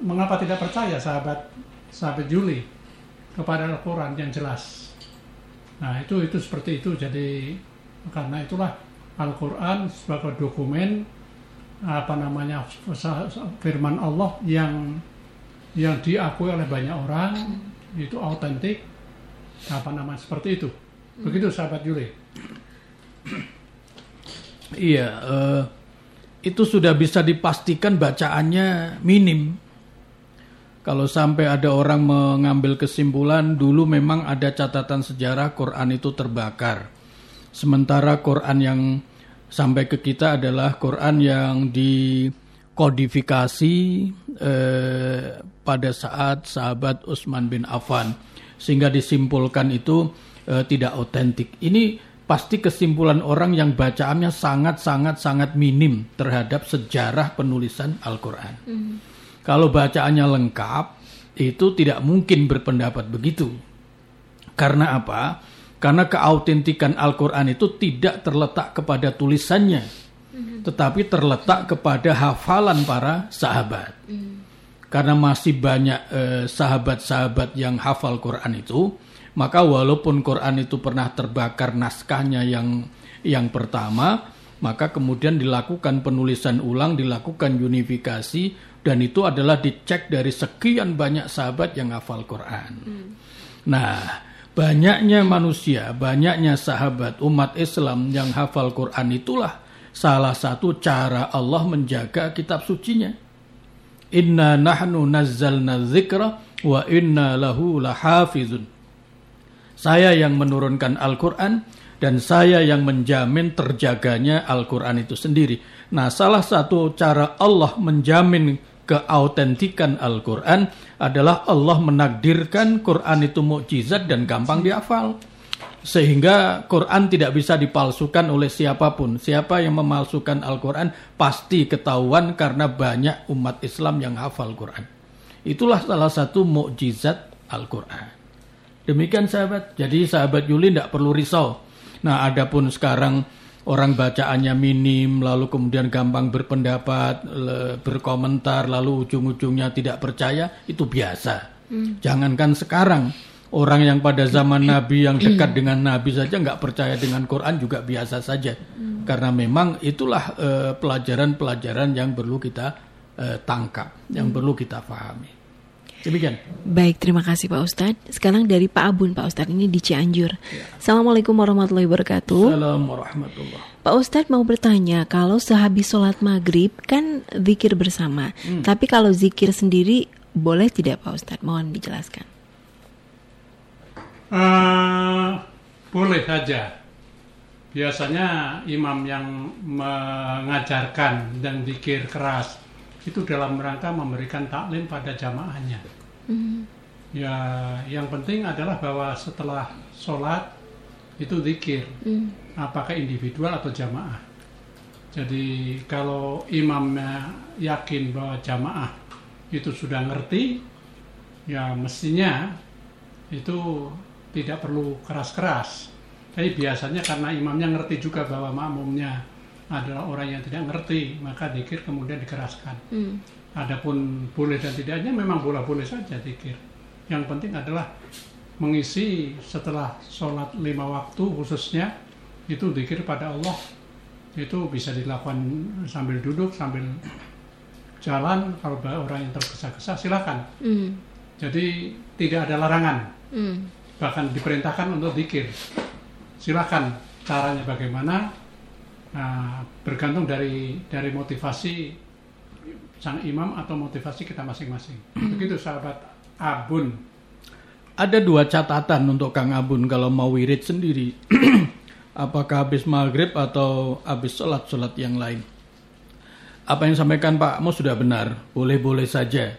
Mengapa tidak percaya sahabat sahabat Juli kepada Al-Quran yang jelas? Nah itu itu seperti itu. Jadi karena itulah Al-Quran sebagai dokumen apa namanya firman Allah yang yang diakui oleh banyak orang itu autentik. Apa nama seperti itu. Begitu sahabat Juli. Iya uh, itu sudah bisa dipastikan bacaannya minim. Kalau sampai ada orang mengambil kesimpulan dulu memang ada catatan sejarah Quran itu terbakar. Sementara Quran yang sampai ke kita adalah Quran yang di kodifikasi eh, pada saat sahabat Utsman bin Affan sehingga disimpulkan itu eh, tidak otentik. Ini pasti kesimpulan orang yang bacaannya sangat-sangat-sangat minim terhadap sejarah penulisan Al-Quran. Mm. Kalau bacaannya lengkap, itu tidak mungkin berpendapat begitu. Karena apa? Karena keautentikan Al-Quran itu tidak terletak kepada tulisannya, mm. tetapi terletak kepada hafalan para sahabat. Mm. Karena masih banyak eh, sahabat-sahabat yang hafal Quran itu, maka walaupun Quran itu pernah terbakar naskahnya yang yang pertama, maka kemudian dilakukan penulisan ulang, dilakukan unifikasi dan itu adalah dicek dari sekian banyak sahabat yang hafal Quran. Hmm. Nah, banyaknya manusia, banyaknya sahabat umat Islam yang hafal Quran itulah salah satu cara Allah menjaga kitab sucinya. Inna nahnu nazzalna dzikra wa inna lahu lahafizun. Saya yang menurunkan Al-Quran dan saya yang menjamin terjaganya Al-Quran itu sendiri. Nah, salah satu cara Allah menjamin keautentikan Al-Quran adalah Allah menakdirkan Quran itu mukjizat dan gampang dihafal. Sehingga Quran tidak bisa dipalsukan oleh siapa pun. Siapa yang memalsukan Al-Quran pasti ketahuan karena banyak umat Islam yang hafal Quran. Itulah salah satu mukjizat Al-Quran. Demikian sahabat. Jadi sahabat Yuli tidak perlu risau. Nah, adapun sekarang orang bacaannya minim, lalu kemudian gampang berpendapat, berkomentar, lalu ujung-ujungnya tidak percaya, itu biasa. Hmm. Jangankan sekarang, orang yang pada zaman Nabi yang dekat dengan Nabi saja nggak percaya dengan Quran juga biasa saja. Hmm. Karena memang itulah eh, pelajaran-pelajaran uh, yang perlu kita uh, tangkap, yang hmm. perlu kita pahami. Demikian. Baik, terima kasih Pak Ustadz. Sekarang dari Pak Abun, Pak Ustadz ini di Cianjur. Ya. Assalamualaikum warahmatullahi wabarakatuh. Assalamualaikum warahmatullahi Pak Ustadz mau bertanya, kalau sehabis sholat maghrib kan zikir bersama, hmm. tapi kalau zikir sendiri boleh tidak Pak Ustadz? Mohon dijelaskan. Uh, boleh saja. Biasanya imam yang mengajarkan dan zikir keras itu dalam rangka memberikan taklim pada jamaahnya. Mm. Ya, yang penting adalah bahwa setelah sholat itu zikir, mm. apakah individual atau jamaah. Jadi kalau imamnya yakin bahwa jamaah itu sudah ngerti, ya mestinya itu tidak perlu keras-keras. Tapi biasanya karena imamnya ngerti juga bahwa makmumnya adalah orang yang tidak ngerti, maka dikir kemudian dikeraskan. Hmm. Adapun boleh dan tidaknya memang boleh-boleh saja dikir. Yang penting adalah mengisi setelah sholat lima waktu khususnya itu dikir pada Allah itu bisa dilakukan sambil duduk sambil jalan kalau orang yang tergesa-gesa silakan. Hmm. Jadi tidak ada larangan. Hmm. Bahkan diperintahkan untuk dikir. Silakan caranya bagaimana Nah, bergantung dari dari motivasi sang imam atau motivasi kita masing-masing. Begitu sahabat Abun. Ada dua catatan untuk Kang Abun kalau mau wirid sendiri. Apakah habis maghrib atau habis sholat-sholat yang lain? Apa yang sampaikan Pak Mo sudah benar. Boleh-boleh saja.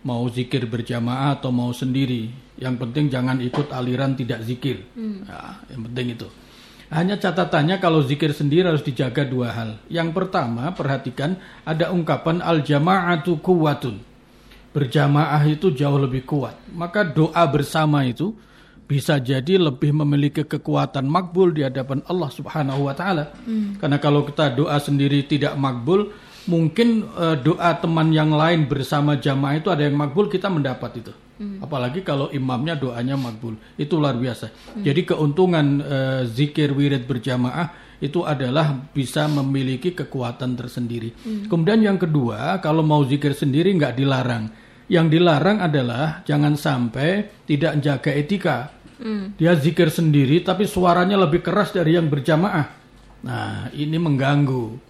Mau zikir berjamaah atau mau sendiri. Yang penting jangan ikut aliran tidak zikir. Hmm. Nah, yang penting itu. Hanya catatannya kalau zikir sendiri harus dijaga dua hal. Yang pertama, perhatikan ada ungkapan al-jama'atu kuwatun. Berjamaah itu jauh lebih kuat. Maka doa bersama itu bisa jadi lebih memiliki kekuatan makbul di hadapan Allah Subhanahu wa taala. Hmm. Karena kalau kita doa sendiri tidak makbul, mungkin uh, doa teman yang lain bersama jamaah itu ada yang makbul kita mendapat itu. Hmm. Apalagi kalau imamnya doanya makbul. Itu luar biasa. Hmm. Jadi keuntungan uh, zikir wirid berjamaah itu adalah bisa memiliki kekuatan tersendiri. Hmm. Kemudian yang kedua, kalau mau zikir sendiri nggak dilarang. Yang dilarang adalah jangan sampai tidak menjaga etika. Hmm. Dia zikir sendiri tapi suaranya lebih keras dari yang berjamaah. Nah, ini mengganggu.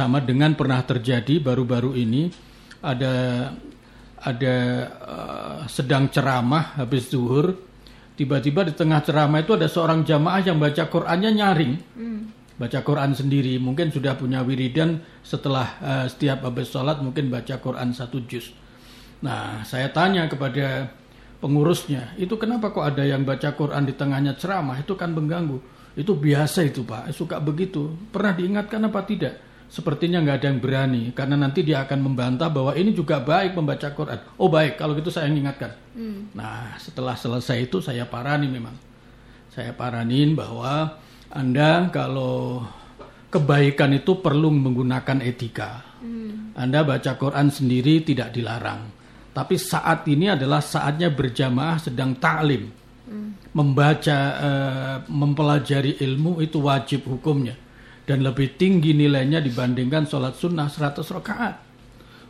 Sama dengan pernah terjadi baru-baru ini ada ada uh, sedang ceramah habis zuhur tiba-tiba di tengah ceramah itu ada seorang jamaah yang baca Qurannya nyaring hmm. baca Quran sendiri mungkin sudah punya wiridan setelah uh, setiap habis sholat mungkin baca Quran satu juz nah saya tanya kepada pengurusnya itu kenapa kok ada yang baca Quran di tengahnya ceramah itu kan mengganggu Itu biasa itu Pak, suka begitu. Pernah diingatkan apa tidak? Sepertinya nggak ada yang berani, karena nanti dia akan membantah bahwa ini juga baik membaca Quran. Oh baik, kalau gitu saya ingatkan. Hmm. Nah setelah selesai itu saya parani memang. Saya paranin bahwa Anda kalau kebaikan itu perlu menggunakan etika. Hmm. Anda baca Quran sendiri tidak dilarang. Tapi saat ini adalah saatnya berjamaah sedang taklim. Hmm. Membaca, uh, mempelajari ilmu itu wajib hukumnya dan lebih tinggi nilainya dibandingkan sholat sunnah 100 rakaat.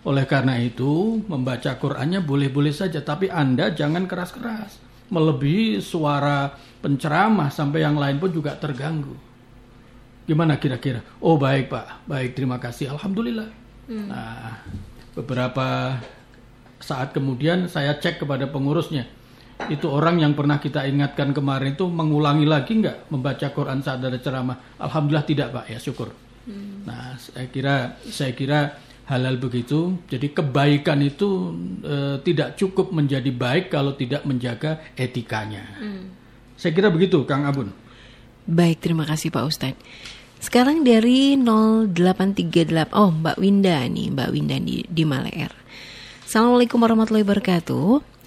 Oleh karena itu, membaca Qur'annya boleh-boleh saja, tapi Anda jangan keras-keras. Melebihi suara penceramah sampai yang lain pun juga terganggu. Gimana kira-kira? Oh baik Pak, baik terima kasih, Alhamdulillah. Hmm. Nah, beberapa saat kemudian saya cek kepada pengurusnya itu orang yang pernah kita ingatkan kemarin itu mengulangi lagi nggak membaca Quran saat ada ceramah? Alhamdulillah tidak pak ya syukur. Hmm. Nah saya kira saya kira halal begitu. Jadi kebaikan itu e, tidak cukup menjadi baik kalau tidak menjaga etikanya. Hmm. Saya kira begitu Kang Abun. Baik terima kasih Pak Ustadz. Sekarang dari 0838 oh Mbak Winda nih Mbak Winda di, di Maleer. Assalamualaikum warahmatullahi wabarakatuh.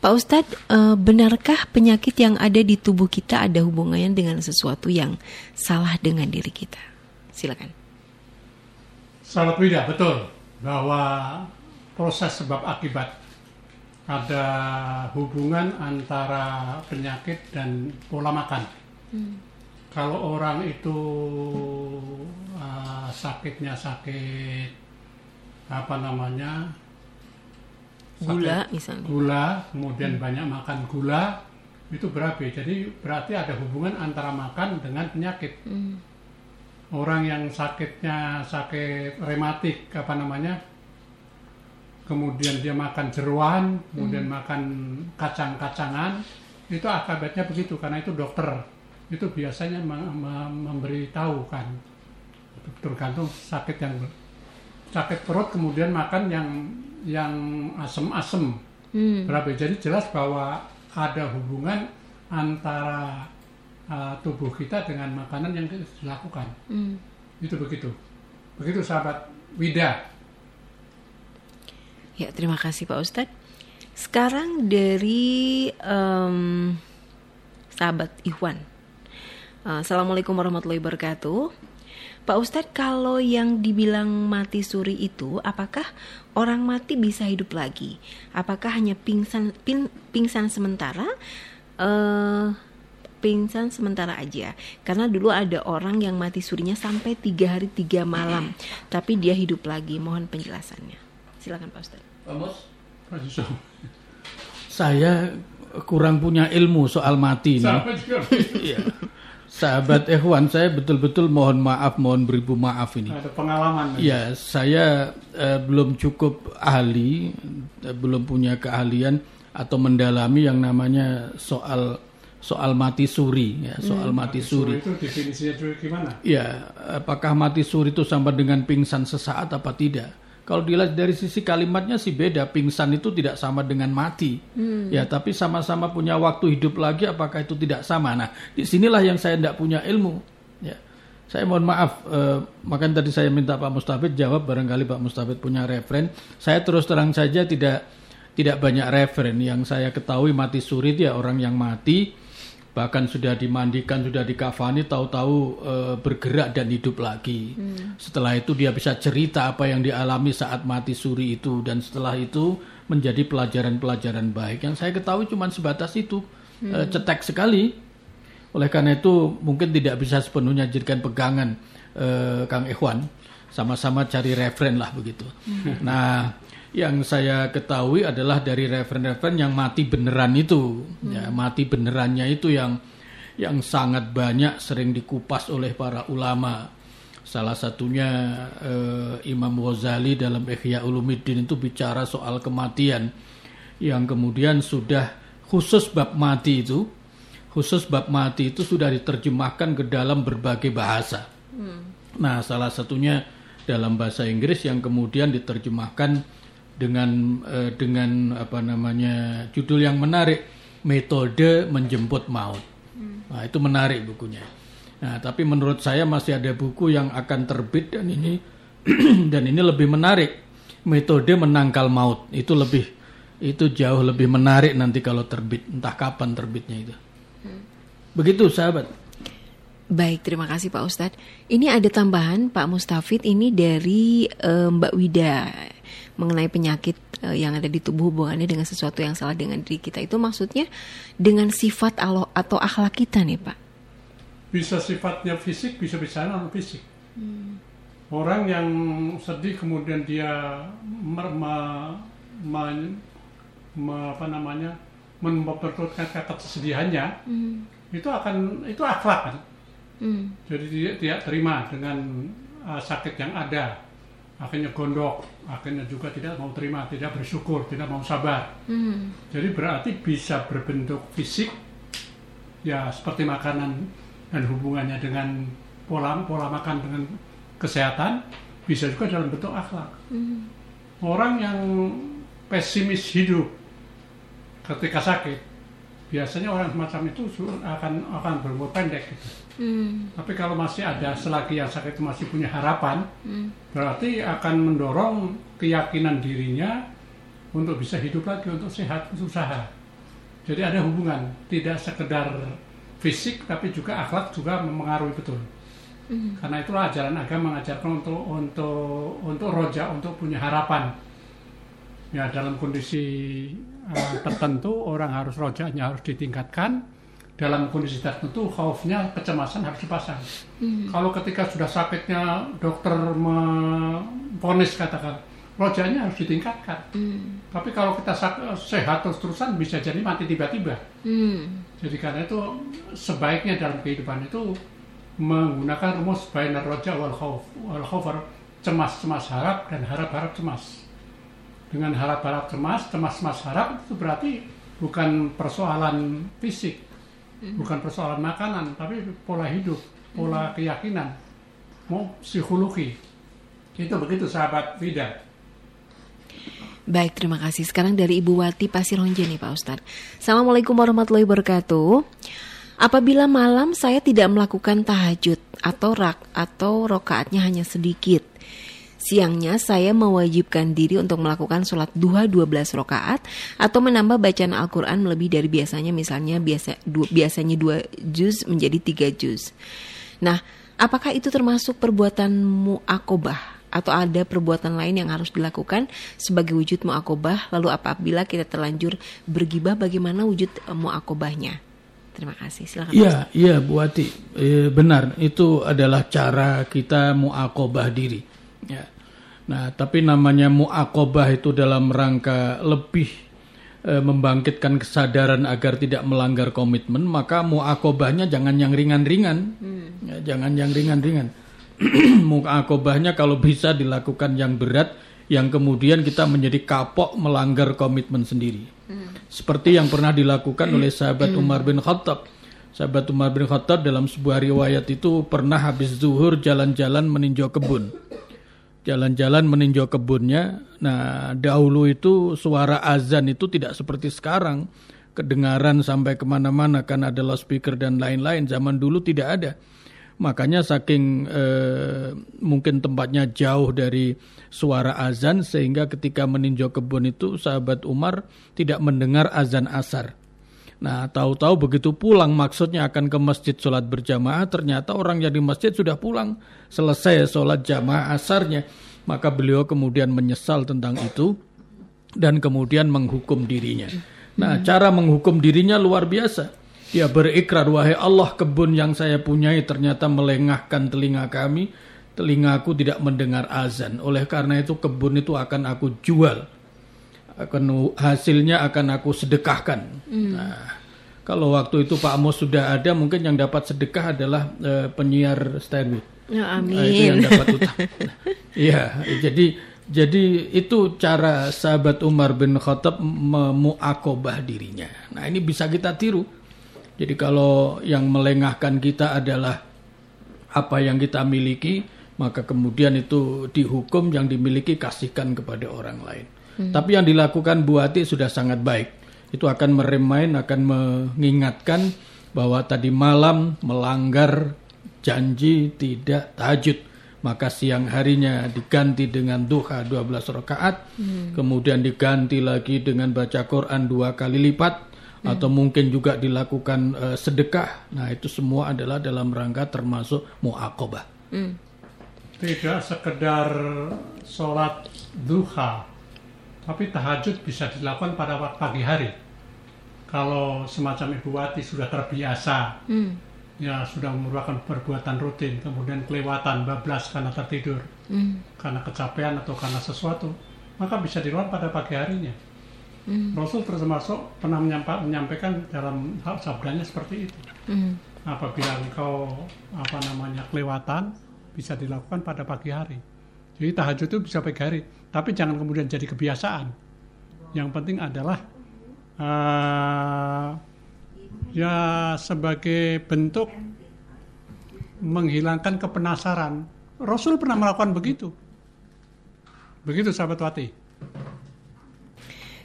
Pak Ustadz, uh, benarkah penyakit yang ada di tubuh kita ada hubungannya dengan sesuatu yang salah dengan diri kita? Silakan. Salat Wida, betul. Bahwa proses sebab akibat ada hubungan antara penyakit dan pola makan. Hmm. Kalau orang itu uh, sakitnya sakit apa namanya gula misalnya gula kemudian hmm. banyak makan gula itu berapi jadi berarti ada hubungan antara makan dengan penyakit hmm. orang yang sakitnya sakit rematik apa namanya kemudian dia makan jeruan kemudian hmm. makan kacang-kacangan itu akibatnya begitu karena itu dokter itu biasanya memberi tahu kan tergantung sakit yang sakit perut kemudian makan yang yang asem-asem. Hmm. berapa? Jadi jelas bahwa ada hubungan antara uh, tubuh kita dengan makanan yang dilakukan. Hmm. itu begitu. Begitu sahabat Wida. Ya terima kasih Pak Ustadz. Sekarang dari um, sahabat Ikhwan. Uh, Assalamualaikum warahmatullahi wabarakatuh Pak Ustadz, kalau yang dibilang mati suri itu, apakah orang mati bisa hidup lagi? Apakah hanya pingsan pin, pingsan sementara? Uh, pingsan sementara aja. Karena dulu ada orang yang mati surinya sampai tiga hari tiga malam. Tapi dia hidup lagi. Mohon penjelasannya. Silakan Pak Ustadz. Pak saya kurang punya ilmu soal mati nih. Iya sahabat Ehwan saya betul-betul mohon maaf mohon beribu maaf ini. Ada pengalaman ya saya eh, belum cukup ahli eh, belum punya keahlian atau mendalami yang namanya soal soal mati suri ya soal hmm, mati, mati suri. suri itu definisinya gimana? Ya apakah mati suri itu sama dengan pingsan sesaat apa tidak kalau dilihat dari sisi kalimatnya sih beda. Pingsan itu tidak sama dengan mati. Hmm. Ya, tapi sama-sama punya waktu hidup lagi apakah itu tidak sama? Nah, di sinilah yang saya tidak punya ilmu. Ya. Saya mohon maaf, eh, makanya tadi saya minta Pak Mustafid jawab barangkali Pak Mustafid punya referen. Saya terus terang saja tidak tidak banyak referen. Yang saya ketahui mati suri ya orang yang mati bahkan sudah dimandikan, sudah dikafani, tahu-tahu e, bergerak dan hidup lagi. Hmm. Setelah itu dia bisa cerita apa yang dialami saat mati suri itu dan setelah itu menjadi pelajaran-pelajaran baik. Yang saya ketahui cuma sebatas itu, hmm. e, cetek sekali. Oleh karena itu mungkin tidak bisa sepenuhnya jadikan pegangan e, Kang Ikhwan, sama-sama cari referen lah begitu. Hmm. Nah yang saya ketahui adalah dari referen-referen yang mati beneran itu hmm. ya mati benerannya itu yang yang sangat banyak sering dikupas oleh para ulama salah satunya eh, Imam Ghazali dalam Ihya Ulumuddin itu bicara soal kematian yang kemudian sudah khusus bab mati itu khusus bab mati itu sudah diterjemahkan ke dalam berbagai bahasa hmm. nah salah satunya dalam bahasa Inggris yang kemudian diterjemahkan dengan uh, dengan apa namanya judul yang menarik metode menjemput maut. Hmm. Nah, itu menarik bukunya. Nah, tapi menurut saya masih ada buku yang akan terbit dan ini dan ini lebih menarik. Metode menangkal maut itu lebih itu jauh lebih menarik nanti kalau terbit entah kapan terbitnya itu. Begitu sahabat. Baik, terima kasih Pak Ustadz. Ini ada tambahan Pak Mustafid ini dari uh, Mbak Wida mengenai penyakit uh, yang ada di tubuh hubungannya dengan sesuatu yang salah dengan diri kita itu maksudnya dengan sifat atau akhlak kita nih Pak bisa sifatnya fisik, bisa bisa non fisik. Hmm. Orang yang sedih kemudian dia mer, me, me, me, apa namanya memperturutkan kata kesedihannya, hmm. itu akan itu akhlak kan. Hmm. Jadi dia tidak terima dengan uh, sakit yang ada, akhirnya gondok, akhirnya juga tidak mau terima, tidak bersyukur, tidak mau sabar. Hmm. Jadi berarti bisa berbentuk fisik, ya seperti makanan dan hubungannya dengan pola pola makan dengan kesehatan bisa juga dalam bentuk akhlak. Mm. Orang yang pesimis hidup ketika sakit biasanya orang semacam itu akan akan berumur pendek gitu. Mm. Tapi kalau masih ada selagi yang sakit itu masih punya harapan, mm. berarti akan mendorong keyakinan dirinya untuk bisa hidup lagi untuk sehat usaha. Jadi ada hubungan, tidak sekedar fisik tapi juga akhlak juga mempengaruhi betul. Mm. Karena itulah ajaran agama mengajarkan untuk untuk untuk roja untuk punya harapan. Ya dalam kondisi uh, tertentu orang harus rojanya harus ditingkatkan. Dalam kondisi tertentu khaufnya kecemasan harus dipasang. Mm. Kalau ketika sudah sakitnya dokter memponis katakan rojanya harus ditingkatkan. Hmm. Tapi kalau kita sehat terus-terusan bisa jadi mati tiba-tiba. Hmm. Jadi karena itu sebaiknya dalam kehidupan itu menggunakan rumus bainar roja wal khauf. Wal khauf cemas-cemas harap dan harap-harap cemas. Dengan harap-harap cemas, cemas-cemas harap itu berarti bukan persoalan fisik, hmm. bukan persoalan makanan, tapi pola hidup, pola hmm. keyakinan, mau psikologi. Itu begitu sahabat Vida. Baik, terima kasih. Sekarang dari Ibu Wati Pasir Honje nih Pak Ustadz. Assalamualaikum warahmatullahi wabarakatuh. Apabila malam saya tidak melakukan tahajud atau rak atau rokaatnya hanya sedikit. Siangnya saya mewajibkan diri untuk melakukan sholat duha 12 rokaat atau menambah bacaan Al-Quran lebih dari biasanya misalnya biasa du, biasanya 2 juz menjadi 3 juz. Nah, apakah itu termasuk perbuatan mu'akobah? atau ada perbuatan lain yang harus dilakukan sebagai wujud muakobah? Lalu apabila kita terlanjur bergibah bagaimana wujud eh, muakobahnya? Terima kasih. Silakan iya iya Bu Ati. E, benar. Itu adalah cara kita muakobah diri ya nah tapi namanya muakobah itu dalam rangka lebih e, membangkitkan kesadaran agar tidak melanggar komitmen maka muakobahnya jangan yang ringan-ringan hmm. ya, jangan yang ringan-ringan mukakobahnya kalau bisa dilakukan yang berat yang kemudian kita menjadi kapok melanggar komitmen sendiri. Hmm. Seperti yang pernah dilakukan oleh sahabat hmm. Umar bin Khattab. Sahabat Umar bin Khattab dalam sebuah riwayat itu pernah habis zuhur jalan-jalan meninjau kebun. Jalan-jalan meninjau kebunnya. Nah, dahulu itu suara azan itu tidak seperti sekarang. Kedengaran sampai ke mana-mana kan ada loudspeaker dan lain-lain. Zaman dulu tidak ada Makanya saking eh, mungkin tempatnya jauh dari suara azan sehingga ketika meninjau kebun itu sahabat Umar tidak mendengar azan asar. Nah, tahu-tahu begitu pulang maksudnya akan ke masjid sholat berjamaah, ternyata orang yang di masjid sudah pulang selesai sholat jamaah asarnya. Maka beliau kemudian menyesal tentang itu dan kemudian menghukum dirinya. Nah, cara menghukum dirinya luar biasa. Dia berikrar, wahai Allah kebun yang saya punyai ternyata melengahkan telinga kami. Telingaku tidak mendengar azan. Oleh karena itu kebun itu akan aku jual. Akan hasilnya akan aku sedekahkan. Hmm. Nah, kalau waktu itu Pak Amos sudah ada, mungkin yang dapat sedekah adalah uh, penyiar stereo. Ya, amin. Nah, itu yang dapat utang. Iya, jadi jadi itu cara sahabat Umar bin Khattab memuakobah dirinya. Nah ini bisa kita tiru. Jadi kalau yang melengahkan kita adalah apa yang kita miliki, maka kemudian itu dihukum yang dimiliki kasihkan kepada orang lain. Hmm. Tapi yang dilakukan Bu Ati sudah sangat baik. Itu akan meremain, akan mengingatkan bahwa tadi malam melanggar janji tidak tahajud. Maka siang harinya diganti dengan duha 12 rakaat kemudian diganti lagi dengan baca Quran dua kali lipat atau mungkin juga dilakukan eh, sedekah. Nah itu semua adalah dalam rangka termasuk muakobah Tidak sekedar sholat duha, tapi tahajud bisa dilakukan pada waktu pagi hari. Kalau semacam Ibu Wati sudah terbiasa, Hmm. ya sudah merupakan perbuatan rutin, kemudian kelewatan, bablas karena tertidur, Hmm. karena kecapean atau karena sesuatu, maka bisa dilakukan pada pagi harinya. Hmm. Rasul termasuk pernah menyampa- menyampaikan dalam hal sabdanya seperti itu. Hmm. apabila engkau apa namanya kelewatan bisa dilakukan pada pagi hari. Jadi tahajud itu bisa pagi hari, tapi jangan kemudian jadi kebiasaan. Yang penting adalah eh, ya sebagai bentuk menghilangkan kepenasaran. Rasul pernah melakukan begitu. Begitu sahabat Wati.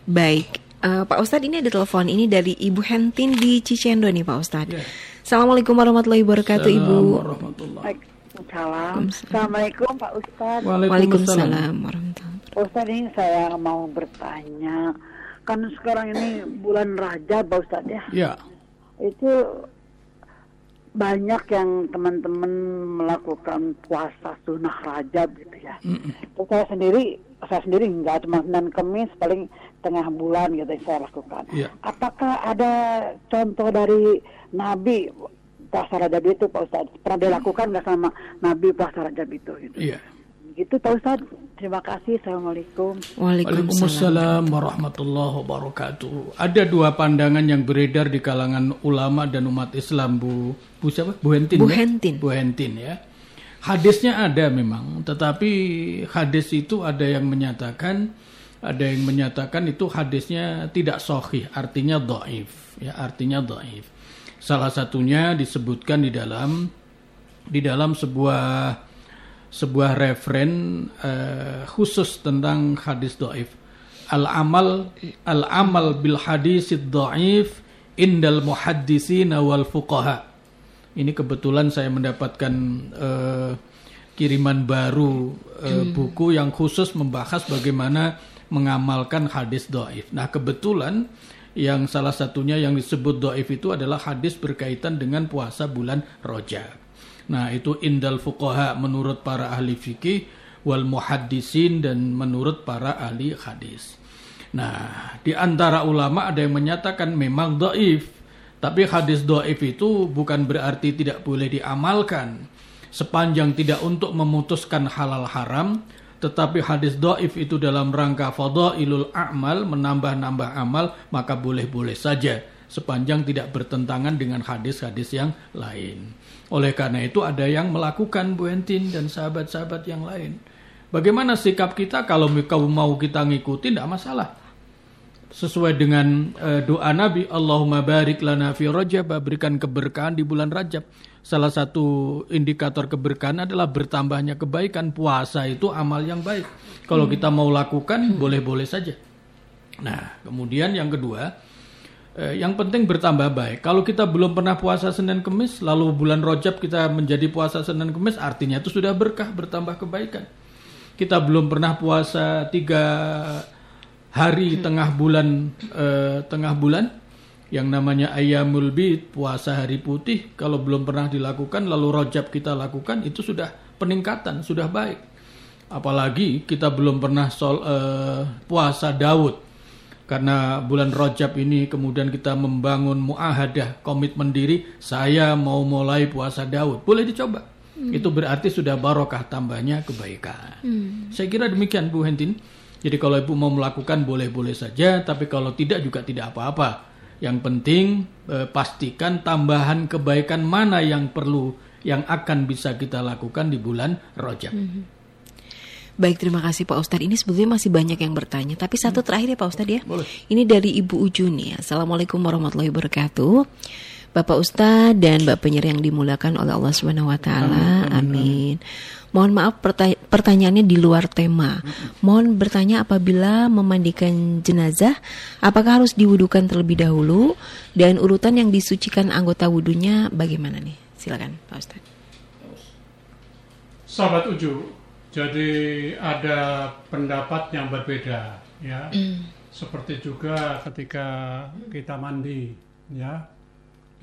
Baik, Eh, Pak Ustadz ini ada telepon ini dari Ibu Hentin di Cicendo nih Pak Ustadz. Ya. Assalamualaikum warahmatullahi wabarakatuh Ibu. Assalamualaikum warahmatullahi Waalaikumsalam. Assalamualaikum Pak Ustadz. Waalaikumsalam warahmatullahi Pak Ustadz ini saya mau bertanya. Kan sekarang ini bulan Rajab Pak Ustadz ya. Ya, Itu banyak yang teman-teman melakukan puasa sunnah Rajab gitu ya. Terus saya sendiri saya sendiri enggak cuma Senin Kemis paling tengah bulan gitu yang saya lakukan. Iya. Apakah ada contoh dari Nabi puasa Rajab itu Pak Ustadz? Pernah dilakukan nggak sama Nabi puasa Rajab itu? Gitu. iya. Gitu Pak Ustadz. Terima kasih. Assalamualaikum. Waalaikumsalam. Waalaikumsalam warahmatullahi wabarakatuh. Ada dua pandangan yang beredar di kalangan ulama dan umat Islam, Bu. Bu siapa? Bu Hentin. Bu ya? Hentin. Bu Hentin ya. Hadisnya ada memang, tetapi hadis itu ada yang menyatakan ada yang menyatakan itu hadisnya tidak sahih, artinya dhaif, ya, artinya dhaif. Salah satunya disebutkan di dalam di dalam sebuah sebuah referen eh, khusus tentang hadis dhaif. Al amal al amal bil hadis dhaif indal muhaddisin wal fuqaha. Ini kebetulan saya mendapatkan eh, kiriman baru eh, buku yang khusus membahas bagaimana mengamalkan hadis dhaif. Nah, kebetulan yang salah satunya yang disebut dhaif itu adalah hadis berkaitan dengan puasa bulan Rajab. Nah, itu indal fuqaha menurut para ahli fikih wal muhaddisin dan menurut para ahli hadis. Nah, di antara ulama ada yang menyatakan memang dhaif. Tapi hadis dhaif itu bukan berarti tidak boleh diamalkan. Sepanjang tidak untuk memutuskan halal haram, tetapi hadis dhaif itu dalam rangka fadailul a'mal, menambah-nambah amal, maka boleh-boleh saja sepanjang tidak bertentangan dengan hadis-hadis yang lain. Oleh karena itu ada yang melakukan Bu Entin dan sahabat-sahabat yang lain. Bagaimana sikap kita kalau mau kita ngikutin tidak masalah. Sesuai dengan eh, doa Nabi, Allahumma barik lana fi Rajab, berikan keberkahan di bulan Rajab. Salah satu indikator keberkahan adalah bertambahnya kebaikan. Puasa itu amal yang baik. Kalau kita mau lakukan, boleh-boleh saja. Nah, kemudian yang kedua, eh, yang penting bertambah baik. Kalau kita belum pernah puasa Senin Kemis, lalu bulan Rajab kita menjadi puasa Senin Kemis, artinya itu sudah berkah, bertambah kebaikan. Kita belum pernah puasa tiga hari tengah bulan eh, tengah bulan yang namanya ayamul bid puasa hari putih kalau belum pernah dilakukan lalu rojab kita lakukan itu sudah peningkatan sudah baik. Apalagi kita belum pernah sol, eh, puasa Daud karena bulan rojab ini kemudian kita membangun muahadah komitmen diri saya mau mulai puasa Daud boleh dicoba? Itu berarti sudah barokah tambahnya kebaikan. Saya kira demikian Bu Hentin jadi kalau ibu mau melakukan boleh-boleh saja, tapi kalau tidak juga tidak apa-apa. Yang penting eh, pastikan tambahan kebaikan mana yang perlu, yang akan bisa kita lakukan di bulan Rajab. Baik, terima kasih Pak Ustadz. Ini sebetulnya masih banyak yang bertanya, tapi satu terakhir ya Pak Ustadz ya. Boleh. Ini dari Ibu Ujun ya. Assalamualaikum warahmatullahi wabarakatuh. Bapak Ustadz dan Mbak penyer yang dimulakan oleh Allah Subhanahu wa taala. Amin. Mohon maaf perta- pertanyaannya di luar tema. Mohon bertanya apabila memandikan jenazah, apakah harus diwudukan terlebih dahulu dan urutan yang disucikan anggota wudunya bagaimana nih? Silakan Pak Ustadz. Sahabat Uju, jadi ada pendapat yang berbeda ya. Seperti juga ketika kita mandi ya.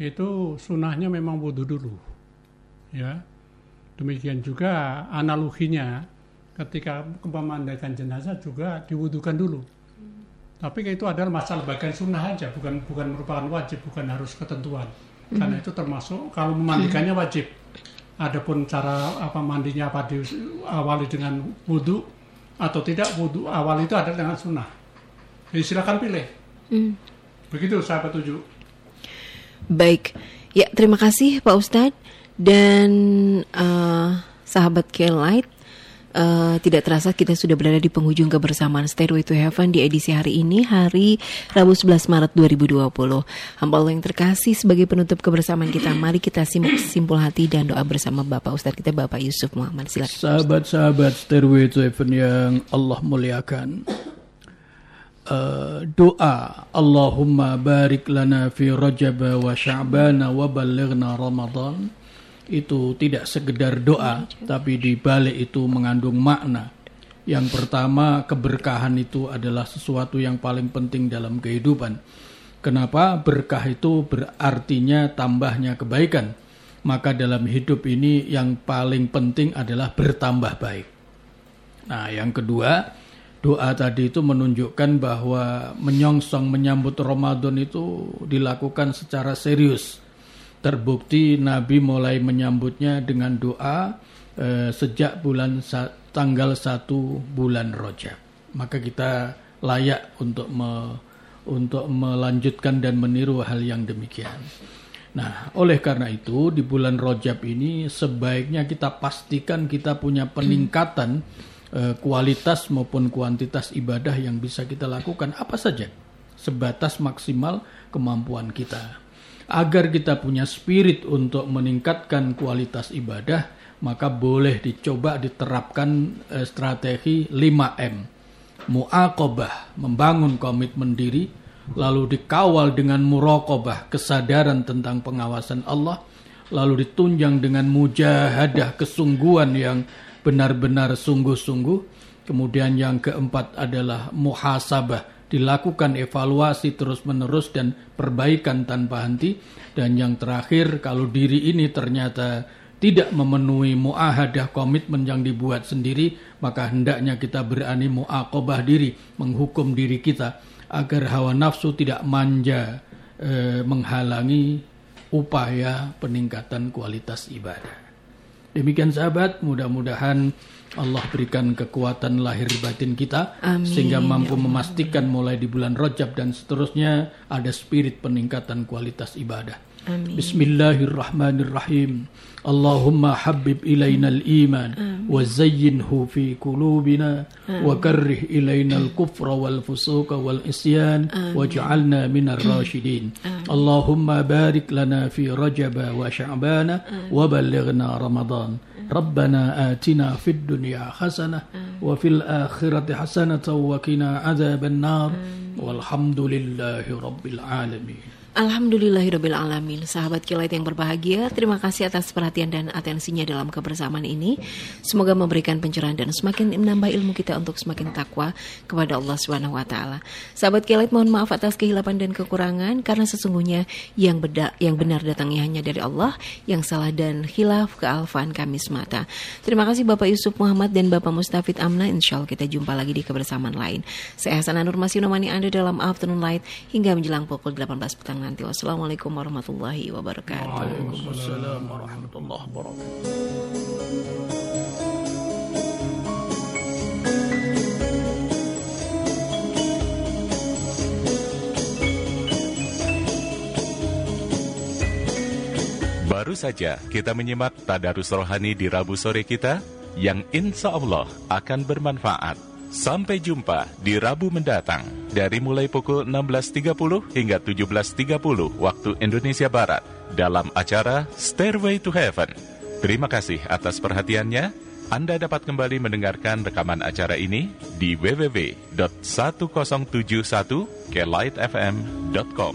Itu sunahnya memang wudhu dulu. Ya. Demikian juga analoginya ketika memandikan jenazah juga diwudukan dulu. Tapi itu adalah masalah bagian sunnah aja, bukan bukan merupakan wajib, bukan harus ketentuan. Karena itu termasuk kalau memandikannya wajib. Adapun cara apa mandinya apa diawali dengan wudhu atau tidak wudhu awal itu adalah dengan sunnah. Jadi silakan pilih. Hmm. Begitu sahabat tujuh. Baik, ya terima kasih Pak Ustadz dan uh, sahabat K-Light. Uh, tidak terasa kita sudah berada di penghujung kebersamaan Stairway to Heaven di edisi hari ini, hari Rabu 11 Maret 2020. Hamba Allah yang terkasih sebagai penutup kebersamaan kita, mari kita simak simpul hati dan doa bersama Bapak Ustadz kita, Bapak Yusuf Muhammad. Silakan. Sahabat-sahabat Stairway to Heaven yang Allah muliakan. Uh, doa Allahumma barik lana fi Rajab wa Sya'ban wa balighna Ramadan itu tidak sekedar doa, tapi di balik itu mengandung makna. Yang pertama, keberkahan itu adalah sesuatu yang paling penting dalam kehidupan. Kenapa? Berkah itu berartinya tambahnya kebaikan. Maka dalam hidup ini yang paling penting adalah bertambah baik. Nah, yang kedua, doa tadi itu menunjukkan bahwa menyongsong menyambut Ramadan itu dilakukan secara serius terbukti Nabi mulai menyambutnya dengan doa eh, sejak bulan tanggal 1 bulan Rojab. Maka kita layak untuk me, untuk melanjutkan dan meniru hal yang demikian. Nah, oleh karena itu di bulan Rojab ini sebaiknya kita pastikan kita punya peningkatan kualitas maupun kuantitas ibadah yang bisa kita lakukan apa saja sebatas maksimal kemampuan kita agar kita punya spirit untuk meningkatkan kualitas ibadah, maka boleh dicoba diterapkan eh, strategi 5M. Mu'aqobah, membangun komitmen diri, lalu dikawal dengan muraqabah, kesadaran tentang pengawasan Allah, lalu ditunjang dengan mujahadah, kesungguhan yang benar-benar sungguh-sungguh. Kemudian yang keempat adalah muhasabah, dilakukan evaluasi terus-menerus dan perbaikan tanpa henti. Dan yang terakhir kalau diri ini ternyata tidak memenuhi muahadah komitmen yang dibuat sendiri maka hendaknya kita berani muakobah diri menghukum diri kita agar hawa nafsu tidak manja eh, menghalangi upaya peningkatan kualitas ibadah demikian sahabat mudah-mudahan Allah berikan kekuatan lahir batin kita Amin. sehingga ya mampu memastikan mulai di bulan Rajab dan seterusnya ada spirit peningkatan kualitas ibadah. Amin. Bismillahirrahmanirrahim. اللهم حبب إلينا الإيمان وزينه في قلوبنا وكره إلينا الكفر والفسوق والعصيان واجعلنا من الراشدين. اللهم بارك لنا في رجب وشعبان وبلغنا رمضان. ربنا آتنا في الدنيا حسنة وفي الآخرة حسنة وقنا عذاب النار. والحمد لله رب العالمين. Alhamdulillahirrabbilalamin Sahabat kilat yang berbahagia Terima kasih atas perhatian dan atensinya dalam kebersamaan ini. Semoga memberikan pencerahan dan semakin menambah ilmu kita Untuk semakin takwa kepada Allah SWT Sahabat kilat mohon maaf atas kehilapan dan kekurangan Karena sesungguhnya yang, beda, yang benar datangnya hanya dari Allah Yang salah dan hilaf kealfaan kami semata. Terima kasih Bapak Yusuf Muhammad dan Bapak Mustafid Amna. Insya Allah kita jumpa lagi di kebersamaan lain. Saya Hasan Anur masih menemani Anda dalam Afternoon Light Hingga menjelang pukul 18 petang nanti. Wassalamualaikum warahmatullahi wabarakatuh. Waalaikumsalam warahmatullahi wabarakatuh. Baru saja kita menyimak Tadarus Rohani di Rabu sore kita yang insya Allah akan bermanfaat. Sampai jumpa di Rabu mendatang dari mulai pukul 16.30 hingga 17.30 waktu Indonesia Barat dalam acara Stairway to Heaven. Terima kasih atas perhatiannya. Anda dapat kembali mendengarkan rekaman acara ini di www.1071kelightfm.com.